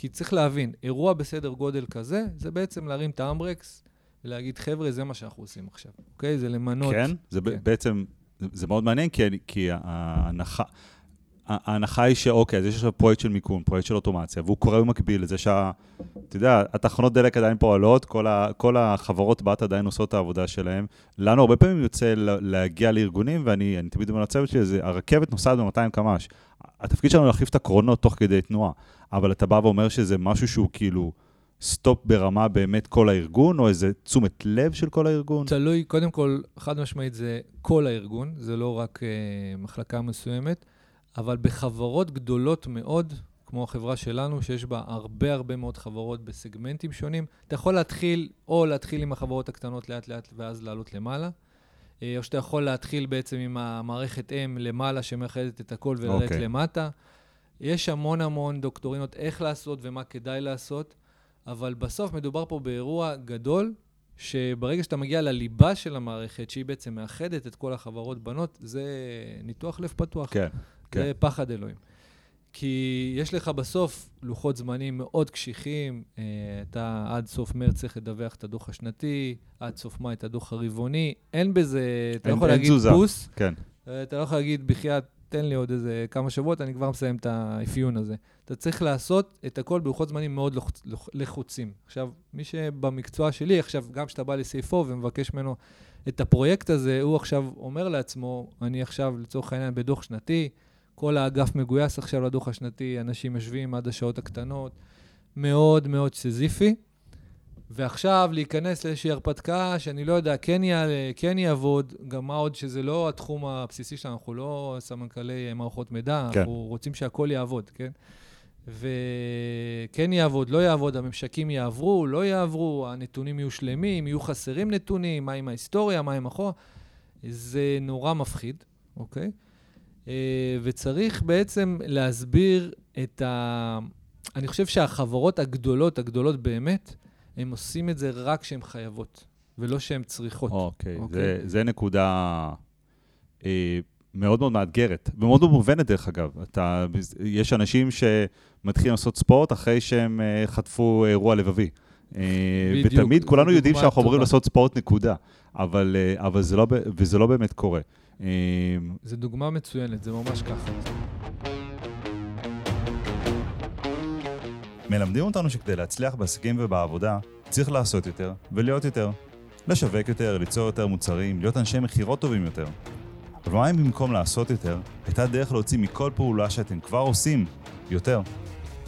כי צריך להבין, אירוע בסדר גודל כזה, זה בעצם להרים את האמברקס ולהגיד, חבר'ה, זה מה שאנחנו עושים עכשיו, אוקיי? זה למנות... כן? זה כן. בעצם, זה מאוד מעניין, כי, כי ההנחה... ההנחה היא שאוקיי, אז יש עכשיו פרויקט של מיקום, פרויקט של אוטומציה, והוא קורה במקביל לזה שה... אתה יודע, התחנות דלק עדיין פועלות, כל, ה, כל החברות בת עדיין עושות את העבודה שלהם. לנו הרבה פעמים יוצא להגיע לארגונים, ואני תמיד אומר לצוות שלי, זה, הרכבת נוסעת ב-200 קמ"ש. התפקיד שלנו להחליף את הקרונות תוך כדי תנועה, אבל אתה בא ואומר שזה משהו שהוא כאילו... סטופ ברמה באמת כל הארגון, או איזה תשומת לב של כל הארגון? תלוי, קודם כל, חד משמעית זה כל הארגון, זה לא רק uh, מחלקה מסוימת. אבל בחברות גדולות מאוד, כמו החברה שלנו, שיש בה הרבה הרבה מאוד חברות בסגמנטים שונים, אתה יכול להתחיל, או להתחיל עם החברות הקטנות לאט-לאט ואז לעלות למעלה, אה, או שאתה יכול להתחיל בעצם עם המערכת אם למעלה שמאחדת את הכל ולרדת okay. אוקיי. למטה. יש המון המון דוקטורינות איך לעשות ומה כדאי לעשות, אבל בסוף מדובר פה באירוע גדול, שברגע שאתה מגיע לליבה של המערכת, שהיא בעצם מאחדת את כל החברות בנות, זה ניתוח לב פתוח. כן. כן. זה פחד אלוהים. כי יש לך בסוף לוחות זמנים מאוד קשיחים, אה, אתה עד סוף מרץ צריך לדווח את הדוח השנתי, עד סוף מאי את הדוח הרבעוני, אין בזה, אתה לא יכול להגיד בוס, כן. אה, אתה לא יכול להגיד, בחייאת, תן לי עוד איזה כמה שבועות, אני כבר מסיים את האפיון הזה. אתה צריך לעשות את הכל בלוחות זמנים מאוד לחוצ... לחוצים. עכשיו, מי שבמקצוע שלי, עכשיו, גם כשאתה בא ל-CFO ומבקש ממנו את הפרויקט הזה, הוא עכשיו אומר לעצמו, אני עכשיו, לצורך העניין, בדוח שנתי, כל האגף מגויס עכשיו לדוח השנתי, אנשים יושבים עד השעות הקטנות, מאוד מאוד סזיפי. ועכשיו להיכנס לאיזושהי הרפתקה שאני לא יודע, כן יעלה, כן יעבוד, גם מה עוד שזה לא התחום הבסיסי שלנו, אנחנו לא סמנכ"לי מערכות מידע, כן. אנחנו רוצים שהכל יעבוד, כן? וכן יעבוד, לא יעבוד, הממשקים יעברו, לא יעברו, הנתונים יהיו שלמים, יהיו חסרים נתונים, מה עם ההיסטוריה, מה עם אחורה. זה נורא מפחיד, אוקיי? אה, וצריך בעצם להסביר את ה... אני חושב שהחברות הגדולות, הגדולות באמת, הן עושים את זה רק כשהן חייבות, ולא שהן צריכות. אוקיי, okay, אוקיי? זה, זה נקודה אה, מאוד מאוד מאתגרת, ומאוד מאוד מובנת דרך אגב. אתה, יש אנשים שמתחילים לעשות ספורט אחרי שהם אה, חטפו אירוע לבבי. אה, בדיוק. ותמיד כולנו יודעים שאנחנו אמורים לעשות ספורט נקודה, אבל, אה, אבל זה לא, וזה לא באמת קורה. אמ, זו דוגמה מצוינת, זה ממש ככה. מלמדים אותנו שכדי להצליח בעסקים ובעבודה, צריך לעשות יותר ולהיות יותר. לשווק יותר, ליצור יותר מוצרים, להיות אנשי מכירות טובים יותר. אבל מה אם במקום לעשות יותר, הייתה דרך להוציא מכל פעולה שאתם כבר עושים יותר?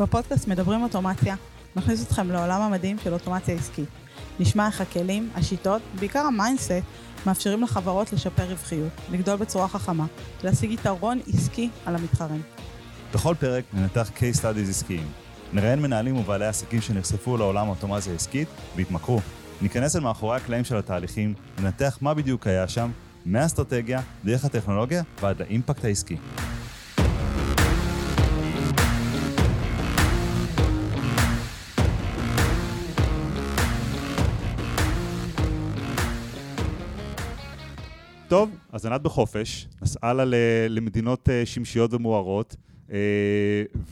בפודקאסט מדברים אוטומציה. נכניס אתכם לעולם המדהים של אוטומציה עסקית. נשמע איך הכלים, השיטות, בעיקר המיינדסט, מאפשרים לחברות לשפר רווחיות, לגדול בצורה חכמה, להשיג יתרון עסקי על המתחרים. בכל פרק ננתח case studies עסקיים. נראיין מנהלים ובעלי עסקים שנחשפו לעולם האוטומציה העסקית והתמכרו. ניכנס אל מאחורי הקלעים של התהליכים, ננתח מה בדיוק היה שם, מהאסטרטגיה, דרך הטכנולוגיה ועד לאימפקט העסקי. טוב, אז ענת בחופש, נסעה לה למדינות אה, שמשיות ומוארות, אה,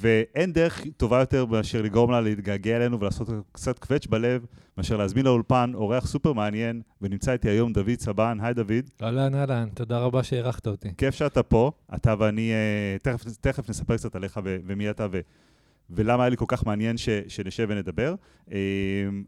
ואין דרך טובה יותר מאשר לגרום לה להתגעגע אלינו ולעשות קצת קווץ' בלב, מאשר להזמין לאולפן אורח סופר מעניין, ונמצא איתי היום דוד סבן. היי דוד. אהלן, אהלן, תודה רבה שהערכת אותי. כיף שאתה פה, אתה ואני, אה, תכף, תכף נספר קצת עליך ומי אתה ו... ולמה היה לי כל כך מעניין ש, שנשב ונדבר. אמ,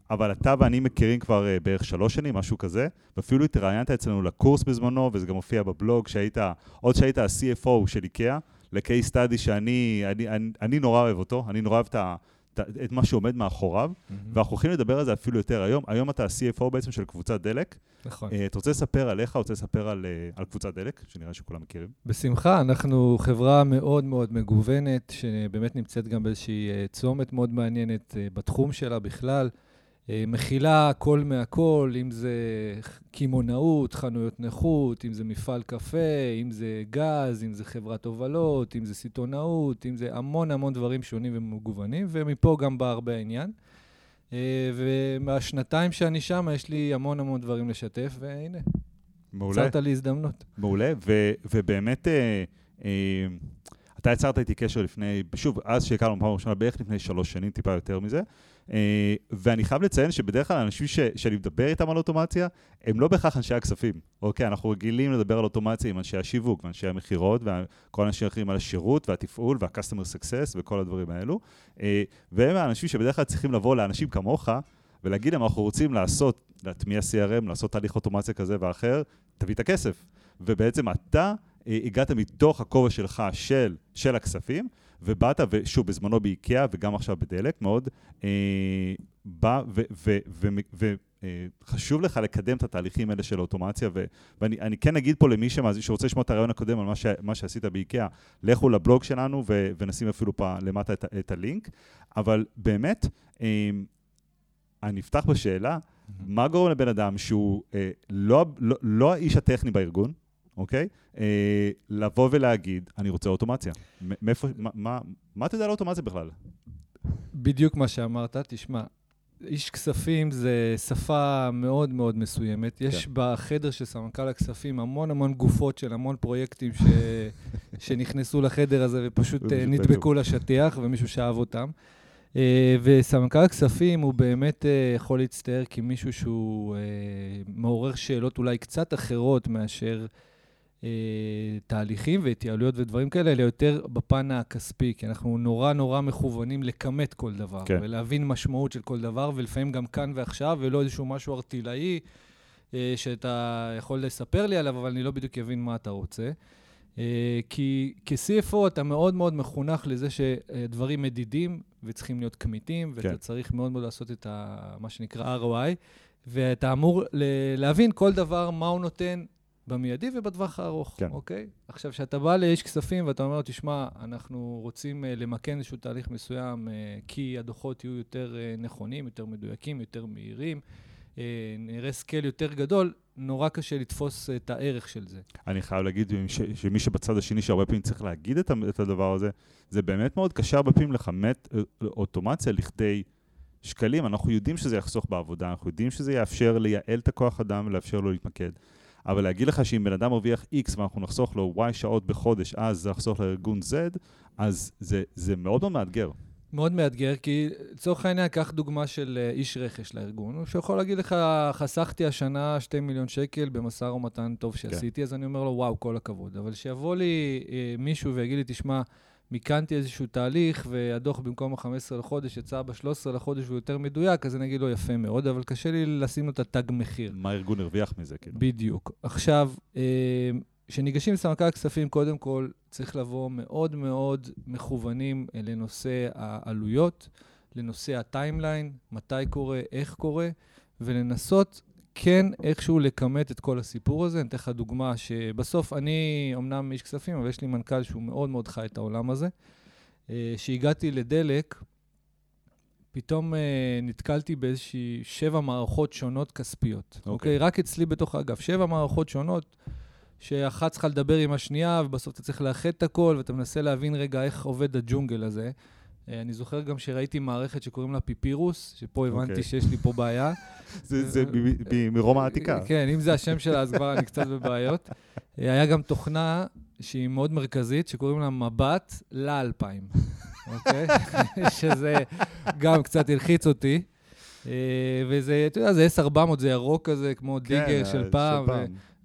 אבל אתה ואני מכירים כבר אה, בערך שלוש שנים, משהו כזה, ואפילו התראיינת אצלנו לקורס בזמנו, וזה גם מופיע בבלוג, שהיית, עוד שהיית ה-CFO של איקאה, ל-case study שאני אני, אני, אני נורא אוהב אותו, אני נורא אוהב את ה... את מה שעומד מאחוריו, mm-hmm. ואנחנו הולכים לדבר על זה אפילו יותר היום. היום אתה ה-CFO בעצם של קבוצת דלק. נכון. Uh, אתה רוצה לספר עליך, רוצה לספר על, uh, על קבוצת דלק, שנראה שכולם מכירים? בשמחה, אנחנו חברה מאוד מאוד מגוונת, שבאמת נמצאת גם באיזושהי uh, צומת מאוד מעניינת בתחום שלה בכלל. אה, מכילה הכל מהכל, אם זה קמעונאות, חנויות נכות, אם זה מפעל קפה, אם זה גז, אם זה חברת הובלות, אם זה סיטונאות, אם זה המון המון דברים שונים ומגוונים, ומפה גם בא הרבה העניין. אה, ומהשנתיים שאני שם, יש לי המון המון דברים לשתף, והנה, מעולה. יצרת לי הזדמנות. מעולה, ו- ובאמת... אה, אה, אתה יצרת איתי קשר לפני, שוב, אז שהכרנו פעם ראשונה, בערך לפני שלוש שנים, טיפה יותר מזה. אה, ואני חייב לציין שבדרך כלל אנשים ש, שאני מדבר איתם על אוטומציה, הם לא בהכרח אנשי הכספים. אוקיי, אנחנו רגילים לדבר על אוטומציה עם אנשי השיווק ואנשי המכירות, וכל האנשים האחרים על השירות והתפעול וה-customer success וכל הדברים האלו. אה, והם האנשים שבדרך כלל צריכים לבוא לאנשים כמוך, ולהגיד להם, אנחנו רוצים לעשות, להטמיע CRM, לעשות תהליך אוטומציה כזה ואחר, תביא את הכסף. ובעצם אתה אה, הגעת מתוך הכובע שלך של, של הכספים, ובאת, ושוב, בזמנו באיקאה וגם עכשיו בדלק, מאוד אה, בא וחשוב אה, לך לקדם את התהליכים האלה של האוטומציה, ו, ואני כן אגיד פה למי שמאז, שרוצה לשמוע את הרעיון הקודם על מה, ש, מה שעשית באיקאה, לכו לבלוג שלנו ו, ונשים אפילו פה למטה את, את הלינק, אבל באמת, אה, אני אפתח בשאלה, מה גורם לבן אדם שהוא אה, לא, לא, לא האיש הטכני בארגון, אוקיי? אה, לבוא ולהגיד, אני רוצה אוטומציה. מאיפה, מה, מה, מה אתה יודע על אוטומציה בכלל? בדיוק מה שאמרת, תשמע, איש כספים זה שפה מאוד מאוד מסוימת. כן. יש בחדר של סמנכ"ל הכספים המון המון גופות של המון פרויקטים ש... שנכנסו לחדר הזה ופשוט אה, נדבקו לשטיח ומישהו שאהב אותם. אה, וסמנכ"ל הכספים הוא באמת אה, יכול להצטער כמישהו שהוא אה, מעורר שאלות אולי קצת אחרות מאשר תהליכים והתייעלויות ודברים כאלה, אלא יותר בפן הכספי, כי אנחנו נורא נורא מכוונים לכמת כל דבר, כן. ולהבין משמעות של כל דבר, ולפעמים גם כאן ועכשיו, ולא איזשהו משהו ארטילאי שאתה יכול לספר לי עליו, אבל אני לא בדיוק אבין מה אתה רוצה. אה, כי כ-CFO אתה מאוד מאוד מחונך לזה שדברים מדידים וצריכים להיות כמיתים, ואתה כן. צריך מאוד מאוד לעשות את ה, מה שנקרא ROI, ואתה אמור להבין כל דבר, מה הוא נותן במיידי ובטווח הארוך, כן. אוקיי? עכשיו, כשאתה בא לאיש כספים ואתה אומר לו, תשמע, אנחנו רוצים אה, למקן איזשהו תהליך מסוים, אה, כי הדוחות יהיו יותר נכונים, יותר מדויקים, יותר מהירים, נראה scale יותר גדול, נורא קשה לתפוס את הערך של זה. אני חייב להגיד ש, שמי שבצד השני, שהרבה פעמים צריך להגיד את, את הדבר הזה, זה באמת מאוד קשה הרבה פעמים לכמת אוטומציה לכדי שקלים. אנחנו יודעים שזה יחסוך בעבודה, אנחנו יודעים שזה יאפשר לייעל את הכוח אדם ולאפשר לו להתמקד. אבל להגיד לך שאם בן אדם מרוויח X ואנחנו נחסוך לו Y שעות בחודש, אז זה יחסוך לארגון Z, אז זה, זה מאוד מאוד מאתגר. מאוד מאתגר, כי לצורך העניין, קח דוגמה של אה, איש רכש לארגון, שיכול להגיד לך, חסכתי השנה 2 מיליון שקל במשא ומתן טוב כן. שעשיתי, כן. אז אני אומר לו, וואו, כל הכבוד. אבל שיבוא לי אה, מישהו ויגיד לי, תשמע, מיקנתי איזשהו תהליך, והדוח במקום ה-15 לחודש יצא ב-13 לחודש והוא יותר מדויק, אז אני אגיד לו, יפה מאוד, אבל קשה לי לשים לו את התג מחיר. מה הארגון הרוויח מזה, כאילו? בדיוק. עכשיו, אה, כשניגשים לסמנכ"ל הכספים, קודם כל צריך לבוא מאוד מאוד מכוונים לנושא העלויות, לנושא הטיימליין, מתי קורה, איך קורה, ולנסות כן איכשהו לכמת את כל הסיפור הזה. אני אתן לך דוגמה שבסוף אני אמנם איש כספים, אבל יש לי מנכ"ל שהוא מאוד מאוד חי את העולם הזה. כשהגעתי אה, לדלק, פתאום uh, נתקלתי באיזושהי שבע מערכות שונות כספיות. אוקיי? Okay. אוקיי? Okay? רק אצלי בתוך האגף. שבע מערכות שונות. שאחת צריכה לדבר עם השנייה, ובסוף אתה צריך לאחד את הכל, ואתה מנסה להבין רגע איך עובד הג'ונגל הזה. אה, אני זוכר גם שראיתי מערכת שקוראים לה פיפירוס, שפה הבנתי. אוקיי. שיש לי פה בעיה. זה מרומא העתיקה. כן, אם זה השם שלה, אז כבר אני קצת בבעיות. אה, היה גם תוכנה שהיא מאוד מרכזית, שקוראים לה מבט לאלפיים, אוקיי? שזה גם קצת הלחיץ אותי. אה, וזה, אתה יודע, זה S400, זה ירוק כזה, כמו כן, דיגר של פעם.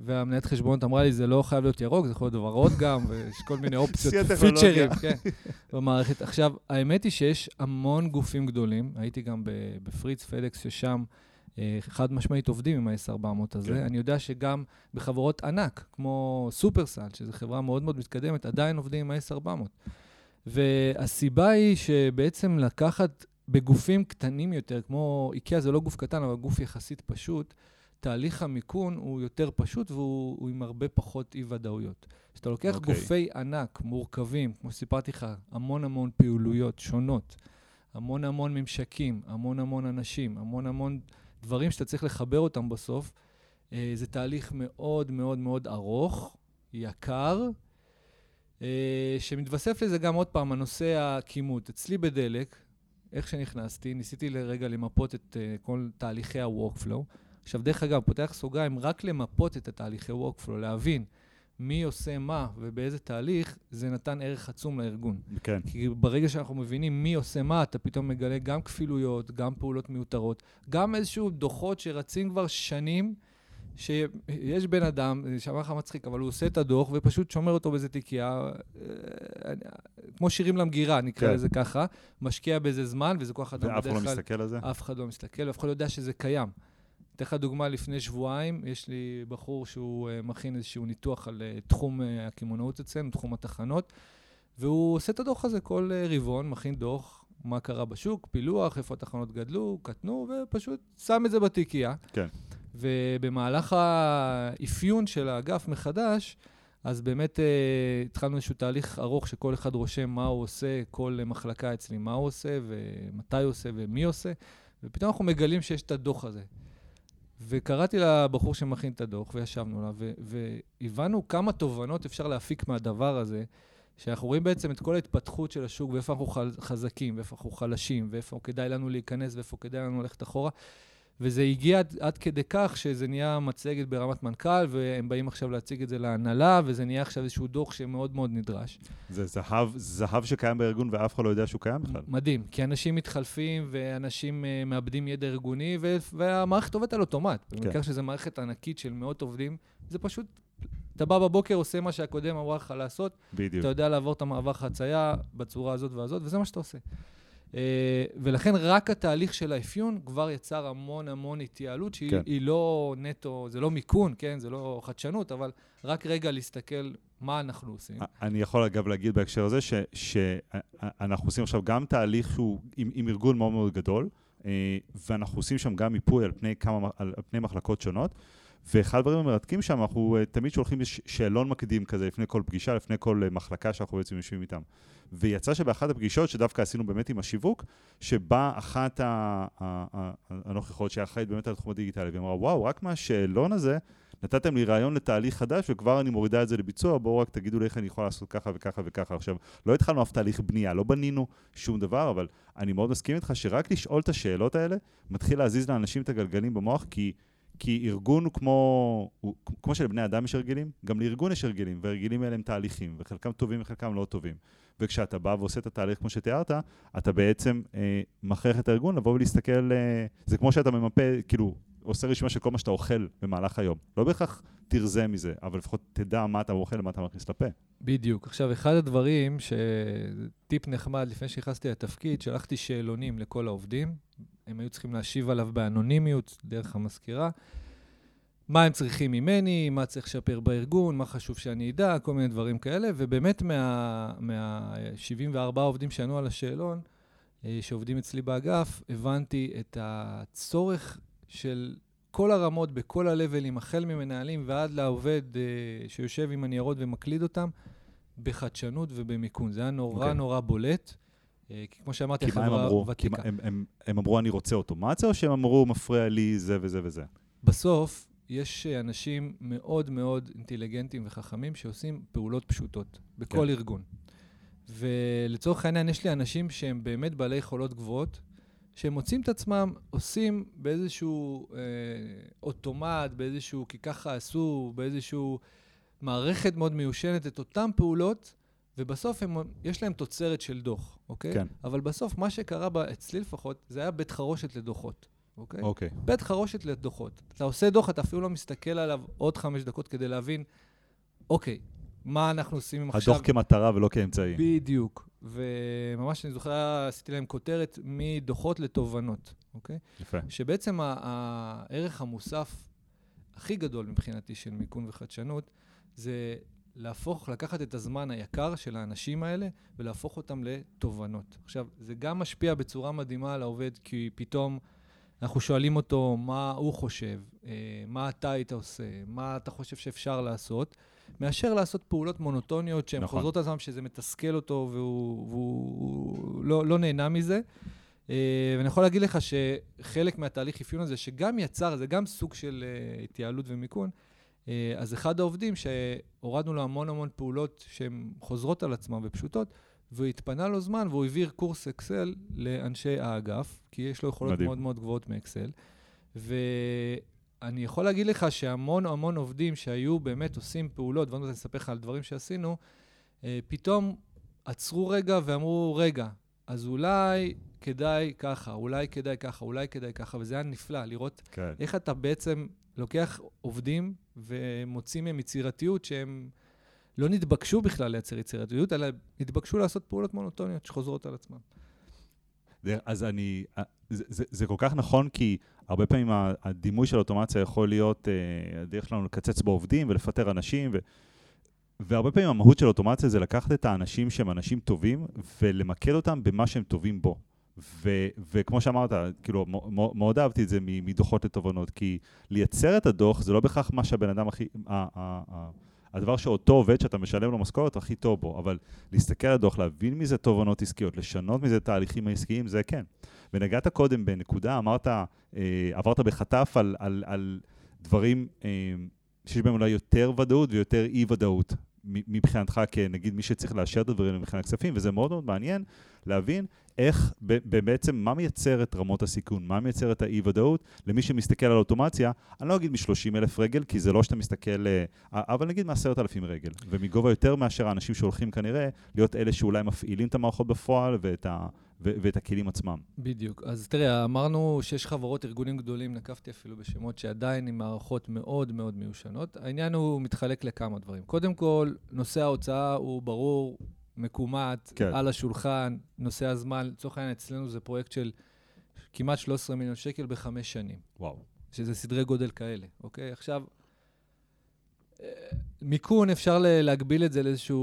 והמנהלת חשבונות אמרה לי, זה לא חייב להיות ירוק, זה יכול להיות ורוד גם, ויש כל מיני אופציות, פיצ'רים, כן, במערכת. עכשיו, האמת היא שיש המון גופים גדולים, הייתי גם בפריץ פדקס, ששם אה, חד משמעית עובדים עם ה-S400 הזה. כן. אני יודע שגם בחברות ענק, כמו סופרסל, שזו חברה מאוד מאוד מתקדמת, עדיין עובדים עם ה-S400. והסיבה היא שבעצם לקחת בגופים קטנים יותר, כמו איקאה זה לא גוף קטן, אבל גוף יחסית פשוט, תהליך המיכון הוא יותר פשוט והוא עם הרבה פחות אי-ודאויות. כשאתה לוקח okay. אוקיי. גופי ענק מורכבים, כמו שסיפרתי לך, המון המון פעילויות שונות, המון המון ממשקים, המון המון אנשים, המון המון דברים שאתה צריך לחבר אותם בסוף, אה, זה תהליך מאוד מאוד מאוד ארוך, יקר, אה, שמתווסף לזה גם עוד פעם, הנושא הכימות. אצלי בדלק, איך שנכנסתי, ניסיתי לרגע למפות את אה, כל תהליכי ה-workflow. עכשיו, דרך אגב, פותח סוגריים, רק למפות את התהליכי Workflow, להבין מי עושה מה ובאיזה תהליך, זה נתן ערך עצום לארגון. כן. כי ברגע שאנחנו מבינים מי עושה מה, אתה פתאום מגלה גם כפילויות, גם פעולות מיותרות, גם איזשהו דוחות שרצים כבר שנים, שיש בן אדם, זה שמע לך מצחיק, אבל הוא עושה את הדוח ופשוט שומר אותו באיזה תיקייה, אה, כמו שירים למגירה, נקרא כן. לזה ככה, משקיע באיזה זמן, וזה כוח אדם ואף אחד לא מסתכל על זה? אף אחד לא מסתכל, ואף אחד לא יודע שזה קיים. אתן לך דוגמה, לפני שבועיים, יש לי בחור שהוא uh, מכין איזשהו ניתוח על uh, תחום uh, הקמעונאות אצלנו, תחום התחנות, והוא עושה את הדוח הזה כל רבעון, מכין דוח, מה קרה בשוק, פילוח, איפה התחנות גדלו, קטנו, ופשוט שם את זה בתיקייה. כן. ובמהלך האפיון של האגף מחדש, אז באמת uh, התחלנו איזשהו תהליך ארוך שכל אחד רושם מה הוא עושה, כל מחלקה אצלי מה הוא עושה, ומתי הוא עושה ומי עושה, ופתאום אנחנו מגלים שיש את הדוח הזה. וקראתי לבחור שמכין את הדוח, וישבנו לה, והבנו כמה תובנות אפשר להפיק מהדבר הזה, שאנחנו רואים בעצם את כל ההתפתחות של השוק, ואיפה אנחנו חזקים, ואיפה אנחנו חלשים, ואיפה כדאי לנו להיכנס, ואיפה כדאי לנו ללכת אחורה. וזה הגיע עד, עד כדי כך שזה נהיה מצגת ברמת מנכ"ל, והם באים עכשיו להציג את זה להנהלה, וזה נהיה עכשיו איזשהו דוח שמאוד מאוד נדרש. זה זהב, זהב שקיים בארגון ואף אחד לא יודע שהוא קיים בכלל. מדהים, כי אנשים מתחלפים ואנשים uh, מאבדים ידע ארגוני, ו- והמערכת עובדת על אוטומט. כן. במקרה שזו מערכת ענקית של מאות עובדים, זה פשוט, אתה בא בבוקר, עושה מה שהקודם אמרה לך לעשות, בדיוק. אתה יודע לעבור את המעבר חצייה בצורה הזאת והזאת, וזה מה שאתה עושה. Uh, ולכן רק התהליך של האפיון כבר יצר המון המון התייעלות, שהיא כן. לא נטו, זה לא מיכון, כן? זה לא חדשנות, אבל רק רגע להסתכל מה אנחנו עושים. אני יכול אגב להגיד בהקשר הזה שאנחנו עושים עכשיו גם תהליך שהוא עם, עם ארגון מאוד מאוד גדול, אה, ואנחנו עושים שם גם מיפוי על פני, כמה, על, פני מחלקות שונות, ואחד הדברים המרתקים שם, אנחנו אה, תמיד שולחים שאלון מקדים כזה לפני כל פגישה, לפני כל אה, מחלקה שאנחנו בעצם יושבים איתם. ויצא שבאחת הפגישות, שדווקא עשינו באמת עם השיווק, שבה אחת הנוכחות שהיא אחראית באמת על התחום הדיגיטלי, ואמרה, וואו, רק מהשאלון הזה, נתתם לי רעיון לתהליך חדש, וכבר אני מורידה את זה לביצוע, בואו רק תגידו לי איך אני יכול לעשות ככה וככה וככה. עכשיו, לא התחלנו אף תהליך בנייה, לא בנינו שום דבר, אבל אני מאוד מסכים איתך שרק לשאול את השאלות האלה, מתחיל להזיז לאנשים את הגלגלים במוח, כי, כי ארגון כמו, כמו שלבני אדם יש הרגלים, גם לארגון יש הרגלים, והרגלים האלה הם תהליכים, וחלקם טובים וחלקם לא טובים. וכשאתה בא ועושה את התהליך כמו שתיארת, אתה בעצם אה, מכריח את הארגון לבוא ולהסתכל, אה, זה כמו שאתה ממפה, כאילו, עושה רשימה של כל מה שאתה אוכל במהלך היום. לא בהכרח תרזה מזה, אבל לפחות תדע מה אתה אוכל ומה אתה מכניס לפה. בדיוק. עכשיו, אחד הדברים, טיפ נחמד, לפני שנכנסתי לתפקיד, שלחתי שאלונים לכל העובדים. הם היו צריכים להשיב עליו באנונימיות, דרך המזכירה. מה הם צריכים ממני, מה צריך לשפר בארגון, מה חשוב שאני אדע, כל מיני דברים כאלה. ובאמת, מה-74 מה, עובדים שענו על השאלון, אה, שעובדים אצלי באגף, הבנתי את הצורך של כל הרמות, בכל הלבלים, החל ממנהלים ועד לעובד אה, שיושב עם הניירות ומקליד אותם, בחדשנות ובמיכון. זה היה נורא אוקיי. okay. נורא בולט. אה, כי כמו שאמרתי, כי החברה אמרו? כי ותיקה. מה- הם, הם, הם אמרו אני רוצה אוטומציה, או שהם אמרו מפריע לי זה וזה וזה? בסוף, יש אנשים מאוד מאוד אינטליגנטים וחכמים שעושים פעולות פשוטות בכל כן. ארגון. ולצורך העניין, יש לי אנשים שהם באמת בעלי יכולות גבוהות, שהם מוצאים את עצמם עושים באיזשהו אה, אוטומט, באיזשהו כי ככה עשו, באיזשהו מערכת מאוד מיושנת את אותן פעולות, ובסוף הם, יש להם תוצרת של דוח, אוקיי? כן. אבל בסוף, מה שקרה, בה, אצלי לפחות, זה היה בית חרושת לדוחות, אוקיי? אוקיי. בית חרושת לדוחות. אתה עושה דוח, אתה אפילו לא מסתכל עליו עוד חמש דקות כדי להבין, אוקיי, מה אנחנו עושים עכשיו. הדוח כמטרה ולא כאמצעי. בדיוק. וממש אני זוכר, עשיתי להם כותרת מדוחות לתובנות, אוקיי? יפה. שבעצם הערך המוסף הכי גדול מבחינתי של מיכון וחדשנות, זה להפוך, לקחת את הזמן היקר של האנשים האלה ולהפוך אותם לתובנות. עכשיו, זה גם משפיע בצורה מדהימה על העובד, כי פתאום אנחנו שואלים אותו מה הוא חושב, אה, מה אתה היית עושה, מה אתה חושב שאפשר לעשות, מאשר לעשות פעולות מונוטוניות שהן נכון. חוזרות על עצמן, שזה מתסכל אותו והוא, והוא לא, לא נהנה מזה. אה, ואני יכול להגיד לך שחלק מהתהליך אפיון הזה, שגם יצר, זה גם סוג של אה, התייעלות ומיכון, אז אחד העובדים שהורדנו לו המון המון פעולות שהן חוזרות על עצמן ופשוטות, והוא התפנה לו זמן והוא העביר קורס אקסל לאנשי האגף, כי יש לו יכולות מדהים. מאוד מאוד גבוהות מאקסל. אני יכול להגיד לך שהמון המון עובדים שהיו באמת עושים פעולות, ואני רוצה לספר לך על דברים שעשינו, אה, פתאום עצרו רגע ואמרו, רגע, אז אולי כדאי ככה, אולי כדאי ככה, אולי כדאי ככה, וזה היה נפלא לראות כן. איך אתה בעצם לוקח עובדים ומוציא מהם יצירתיות שהם לא נתבקשו בכלל לייצר יצירתיות, אלא נתבקשו לעשות פעולות מונוטוניות שחוזרות על עצמן. אז אני, אה, זה, זה, זה כל כך נכון, כי הרבה פעמים הדימוי של אוטומציה יכול להיות אה, הדרך שלנו לקצץ בעובדים ולפטר אנשים, ו, והרבה פעמים המהות של אוטומציה זה לקחת את האנשים שהם אנשים טובים ולמקד אותם במה שהם טובים בו. ו, וכמו שאמרת, כאילו, מאוד אהבתי את זה מדוחות לתובנות, כי לייצר את הדוח זה לא בהכרח מה שהבן אדם הכי... ה, ה, ה, הדבר שאותו עובד שאתה משלם לו משכורת הכי טוב בו, אבל להסתכל על הדוח, להבין מזה תובנות עסקיות, לשנות מזה תהליכים העסקיים, זה כן. ונגעת קודם בנקודה, אמרת, אה, עברת בחטף על, על, על דברים אה, שיש בהם אולי יותר ודאות ויותר אי-ודאות מבחינתך כנגיד מי שצריך לאשר את הדברים מבחינת כספים, וזה מאוד מאוד מעניין להבין איך, בעצם, מה מייצר את רמות הסיכון, מה מייצר את האי-ודאות. למי שמסתכל על אוטומציה, אני לא אגיד מ-30 אלף רגל, כי זה לא שאתה מסתכל, אה, אבל נגיד מ-10 אלפים רגל, ומגובה יותר מאשר האנשים שהולכים כנראה להיות אלה שאולי מפעילים את המערכות בפועל ואת, ה, ו- ואת הכלים עצמם. בדיוק. אז תראה, אמרנו שיש חברות, ארגונים גדולים, נקבתי אפילו בשמות שעדיין עם מערכות מאוד מאוד מיושנות. העניין הוא מתחלק לכמה דברים. קודם כל, נושא ההוצאה הוא ברור, מקומט, כן. על השולחן, נושא הזמן. לצורך העניין, אצלנו זה פרויקט של כמעט 13 מיליון שקל בחמש שנים, וואו. שזה סדרי גודל כאלה, אוקיי? עכשיו, מיכון, אפשר להגביל את זה לאיזשהו,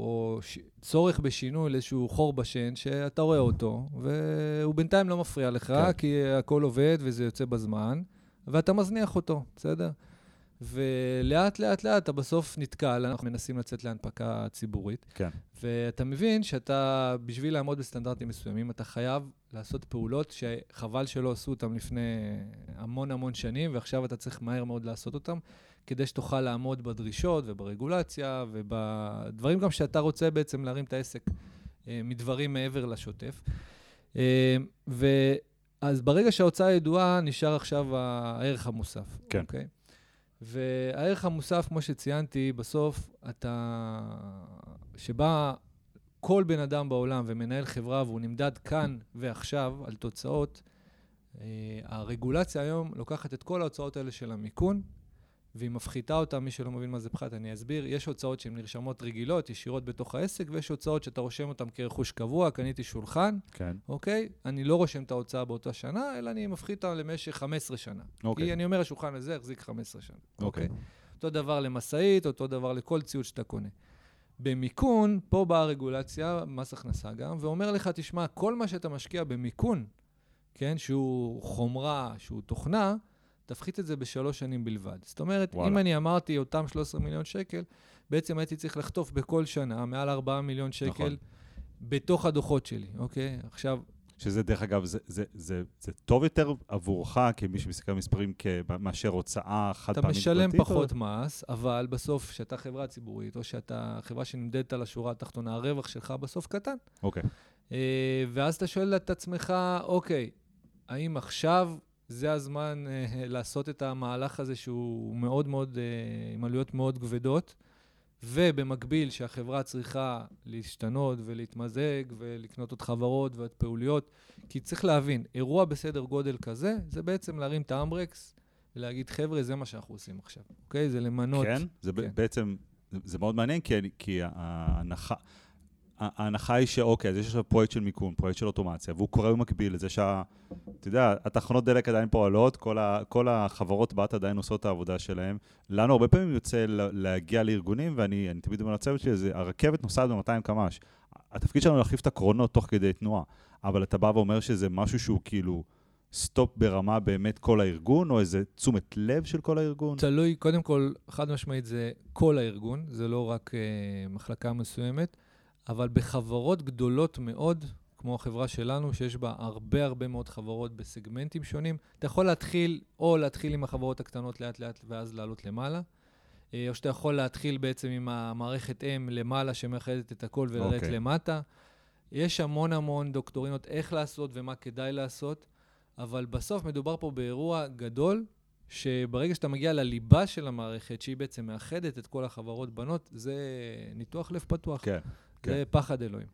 או ש... צורך בשינוי, לאיזשהו חור בשן, שאתה רואה אותו, והוא בינתיים לא מפריע לך, כן. כי הכל עובד וזה יוצא בזמן, ואתה מזניח אותו, בסדר? ולאט, לאט, לאט אתה בסוף נתקל, אנחנו מנסים לצאת להנפקה ציבורית, כן. ואתה מבין שאתה, בשביל לעמוד בסטנדרטים מסוימים, אתה חייב לעשות פעולות שחבל שלא עשו אותן לפני המון המון שנים, ועכשיו אתה צריך מהר מאוד לעשות אותן, כדי שתוכל לעמוד בדרישות וברגולציה ובדברים גם שאתה רוצה בעצם להרים את העסק אה, מדברים מעבר לשוטף. אה, ואז ברגע שההוצאה ידועה, נשאר עכשיו הערך המוסף. כן. אוקיי? והערך המוסף, כמו שציינתי, בסוף אתה... שבא כל בן אדם בעולם ומנהל חברה והוא נמדד כאן ועכשיו על תוצאות, אה, הרגולציה היום לוקחת את כל ההוצאות האלה של המיכון, והיא מפחיתה אותה, מי שלא מבין מה זה פחת, אני אסביר. יש הוצאות שהן נרשמות רגילות, ישירות בתוך העסק, ויש הוצאות שאתה רושם אותן כרכוש קבוע, קניתי שולחן, כן. אוקיי? אני לא רושם את ההוצאה באותה שנה, אלא אני מפחית אותה למשך 15 שנה. אוקיי. כי אני אומר, השולחן הזה יחזיק 15 שנה. אוקיי. אותו דבר למשאית, אותו דבר לכל ציוד שאתה קונה. במיכון, פה באה הרגולציה, מס הכנסה גם, ואומר לך, תשמע, כל מה שאתה משקיע במיכון, כן, שהוא חומרה, שהוא תוכנה, תפחית את זה בשלוש שנים בלבד. זאת אומרת, וואלה. אם אני אמרתי אותם 13 מיליון שקל, בעצם הייתי צריך לחטוף בכל שנה מעל 4 מיליון שקל נכון. בתוך הדוחות שלי, אוקיי? עכשיו, שזה, דרך אגב, זה, זה, זה, זה טוב יותר עבורך, כמי שמסתכל על מספרים, מאשר הוצאה חד אתה פעמית משלם פרטית, פחות או- מס, אבל בסוף, כשאתה חברה ציבורית, או שאתה חברה שנמדדת על השורה התחתונה, הרווח שלך בסוף קטן. אוקיי. אה, ואז אתה שואל את עצמך, אוקיי, האם עכשיו זה הזמן אה, לעשות את המהלך הזה שהוא מאוד מאוד, אה, עם עלויות מאוד כבדות, ובמקביל שהחברה צריכה להשתנות ולהתמזג ולקנות עוד חברות ועוד פעוליות, כי צריך להבין, אירוע בסדר גודל כזה, זה בעצם להרים את האמברקס ולהגיד, חבר'ה, זה מה שאנחנו עושים עכשיו, אוקיי? זה למנות. כן? זה כן. בעצם, זה- מאוד מעניין, כי, כי ההנחה... ההנחה היא שאוקיי, אז יש עכשיו פרויקט של מיקום, פרויקט של אוטומציה, והוא קורה במקביל לזה שה... אתה יודע, התחנות דלק עדיין פועלות, כל, ה, כל החברות בת עדיין עושות את העבודה שלהם. לנו הרבה פעמים יוצא להגיע לארגונים, ואני אני תמיד אומר לצוות שלי, זה, הרכבת נוסעת ב-200 קמ"ש. התפקיד שלנו להחליף את הקרונות תוך כדי תנועה, אבל אתה בא ואומר שזה משהו שהוא כאילו סטופ ברמה באמת כל הארגון, או איזה תשומת לב של כל הארגון? תלוי, קודם כל, חד משמעית זה כל הארגון, זה לא רק אה, מחלקה מסוימת, אבל בחברות גדולות מאוד, כמו החברה שלנו, שיש בה הרבה הרבה מאוד חברות בסגמנטים שונים, אתה יכול להתחיל, או להתחיל עם החברות הקטנות לאט-לאט ואז לעלות למעלה, אה, או שאתה יכול להתחיל בעצם עם המערכת אם למעלה שמאחדת את הכל ולרדת אוקיי. okay. למטה. יש המון המון דוקטורינות איך לעשות ומה כדאי לעשות, אבל בסוף מדובר פה באירוע גדול, שברגע שאתה מגיע לליבה של המערכת, שהיא בעצם מאחדת את כל החברות בנות, זה ניתוח לב פתוח. כן, זה כן. פחד אלוהים.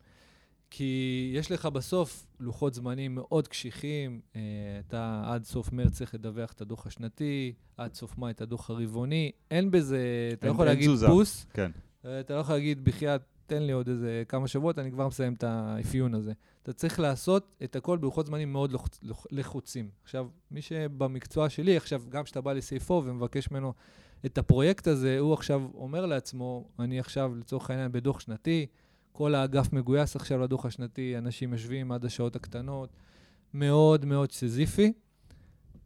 כי יש לך בסוף לוחות זמנים מאוד קשיחים, אה, אתה עד סוף מרץ צריך לדווח את הדוח השנתי, עד סוף מאי את הדוח הרבעוני, אין בזה, אתה לא יכול להגיד תזוזה. פוס, כן. אה, אתה לא יכול להגיד, בחייאת, תן לי עוד איזה כמה שבועות, אני כבר מסיים את האפיון הזה. אתה צריך לעשות את הכל בלוחות זמנים מאוד לחוצ... לח- לחוצים. עכשיו, מי שבמקצוע שלי, עכשיו, גם כשאתה בא לסייפו ומבקש ממנו את הפרויקט הזה, הוא עכשיו אומר לעצמו, אני עכשיו, לצורך העניין, בדוח שנתי, כל האגף מגויס עכשיו לדוח השנתי, אנשים יושבים עד השעות הקטנות, מאוד מאוד סיזיפי.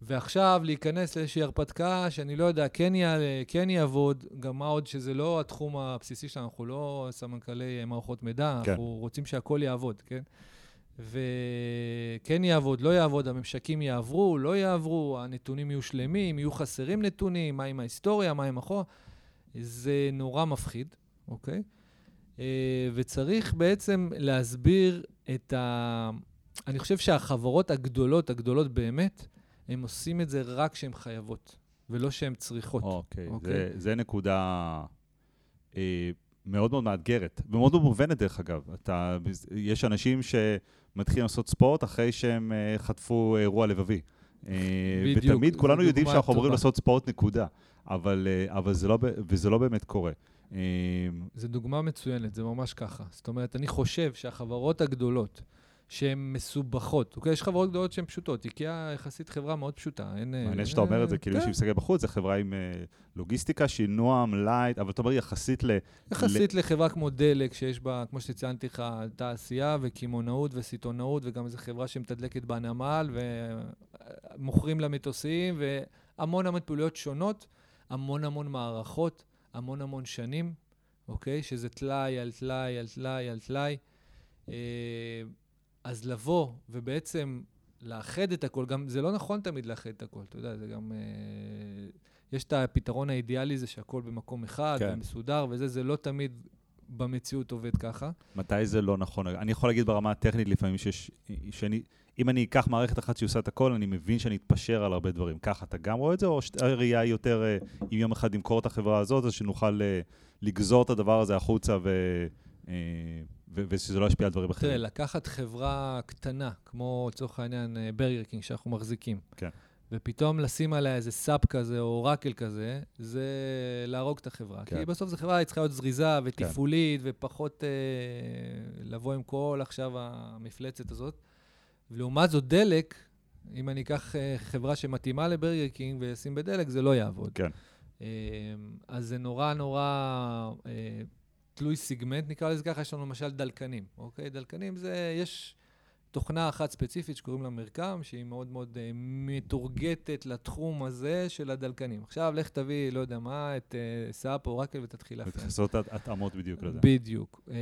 ועכשיו להיכנס לאיזושהי הרפתקה שאני לא יודע, כן יעלה, כן יעבוד, גם מה עוד שזה לא התחום הבסיסי שלנו, אנחנו לא סמנכ"לי מערכות מידע, כן. אנחנו רוצים שהכל יעבוד, כן? וכן יעבוד, לא יעבוד, הממשקים יעברו, לא יעברו, הנתונים יהיו שלמים, יהיו חסרים נתונים, מה עם ההיסטוריה, מה עם אחורה. זה נורא מפחיד, אוקיי? אה, וצריך בעצם להסביר את ה... אני חושב שהחברות הגדולות, הגדולות באמת, הן עושים את זה רק כשהן חייבות, ולא שהן צריכות. אוקיי, אוקיי. זה, זה נקודה אה, מאוד מאוד מאתגרת, ומאוד לא מובנת דרך אגב. אתה, יש אנשים שמתחילים לעשות ספורט אחרי שהם אה, חטפו אירוע לבבי. אה, בדיוק, ותמיד כולנו יודעים שאנחנו אמורים. לעשות ספורט נקודה, אבל, אה, אבל זה לא, וזה לא באמת קורה. אה, זו דוגמה מצוינת, זה ממש ככה. זאת אומרת, אני חושב שהחברות הגדולות, שהן מסובכות, אוקיי? יש חברות גדולות שהן פשוטות. איקאה יחסית חברה מאוד פשוטה. אין... מעניין שאתה אומר את זה, כאילו כן. שהיא מסתכל בחוץ, זה חברה עם אה, לוגיסטיקה, שינוע, מלייט, אבל אתה אומר יחסית ל... יחסית לחברה כמו דלק, שיש בה, כמו שציינתי לך, תעשייה וקמעונאות וסיטונאות, וגם איזו חברה שמתדלקת בנמל, ומוכרים לה מטוסים, והמון המון פעילויות שונות, המון המון מערכות, המון המון שנים, אוקיי? שזה טלאי על טלאי על טלאי על טלאי. אה, אז לבוא ובעצם לאחד את הכל, גם זה לא נכון תמיד לאחד את הכל, אתה יודע, זה גם... אה, יש את הפתרון האידיאלי, זה שהכל במקום אחד, כן. כן. ומסודר וזה, זה לא תמיד במציאות עובד ככה. מתי זה לא נכון? אני יכול להגיד ברמה הטכנית לפעמים שיש, שאני, אם אני אקח מערכת אחת שעושה את הכל, אני מבין שאני אתפשר על הרבה דברים. ככה אתה גם רואה את זה, או שהראייה היא יותר, אה, אם יום אחד נמכור את החברה הזאת, אז שנוכל אה, לגזור את הדבר הזה החוצה ו, אה, ו, ושזה לא ישפיע על דברים אחרים? תראה, לקחת חברה קטנה, כמו לצורך העניין אה, ברגר קינג, שאנחנו מחזיקים, כן. ופתאום לשים עליה איזה סאפ כזה או אורקל כזה, זה להרוג את החברה. כן. כי בסוף זו חברה, היא צריכה להיות זריזה ותפעולית, ופחות אה, לבוא עם כל עכשיו המפלצת הזאת. ולעומת זאת, דלק, אם אני אקח אה, חברה שמתאימה לברגר קינג ואשים בדלק, זה לא יעבוד. כן. אה, אז זה נורא נורא אה, תלוי סיגמנט, נקרא לזה ככה, יש לנו למשל דלקנים, אוקיי? דלקנים זה, יש תוכנה אחת ספציפית שקוראים לה מרקם, שהיא מאוד מאוד אה, מתורגטת לתחום הזה של הדלקנים. עכשיו, לך תביא, לא יודע מה, את אה, סאפ או אורקל ותתחיל להפעיל. הת- התאמות בדיוק לזה. בדיוק. אה,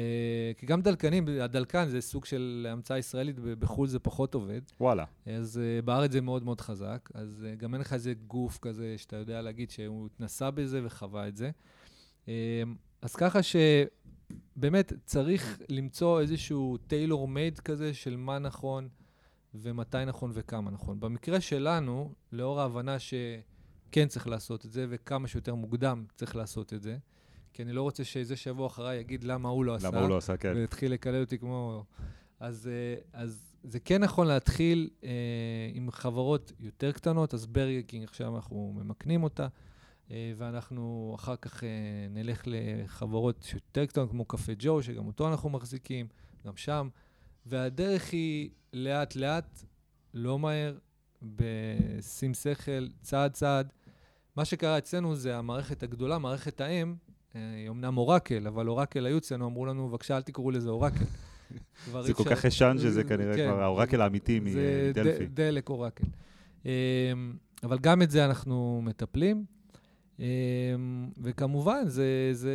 כי גם דלקנים, הדלקן זה סוג של המצאה ישראלית, בחו"ל זה פחות עובד. וואלה. אז אה, בארץ זה מאוד מאוד חזק, אז אה, גם אין לך איזה גוף כזה שאתה יודע להגיד שהוא התנסה בזה וחווה את זה. Um, אז ככה שבאמת צריך למצוא איזשהו טיילור מייד כזה של מה נכון ומתי נכון וכמה נכון. במקרה שלנו, לאור ההבנה שכן צריך לעשות את זה וכמה שיותר מוקדם צריך לעשות את זה, כי אני לא רוצה שזה שיבוא אחריי יגיד למה הוא לא עשה. למה הוא לא עשה, כן. והתחיל לקלל אותי כמו... אז, אה, אז זה כן נכון להתחיל אה, עם חברות יותר קטנות, אז ברגר קינג עכשיו אנחנו ממקנים אותה, ואנחנו אחר כך אה, נלך לחברות שיותר קטנות, כמו קפה ג'ו, שגם אותו אנחנו מחזיקים, גם שם, והדרך היא לאט-לאט, לא מהר, בשים שכל, צעד-צעד. מה שקרה אצלנו זה המערכת הגדולה, מערכת האם, אה, היא אמנם אורקל, אבל אורקל היו אצלנו, אמרו לנו, בבקשה, אל תקראו לזה אורקל. זה כל כך ישן שזה זה- כנראה כן. כבר האורקל האמיתי זה מדלפי. ד- דלק אורקל. אבל גם את זה אנחנו מטפלים. אמ, וכמובן, זה, זה...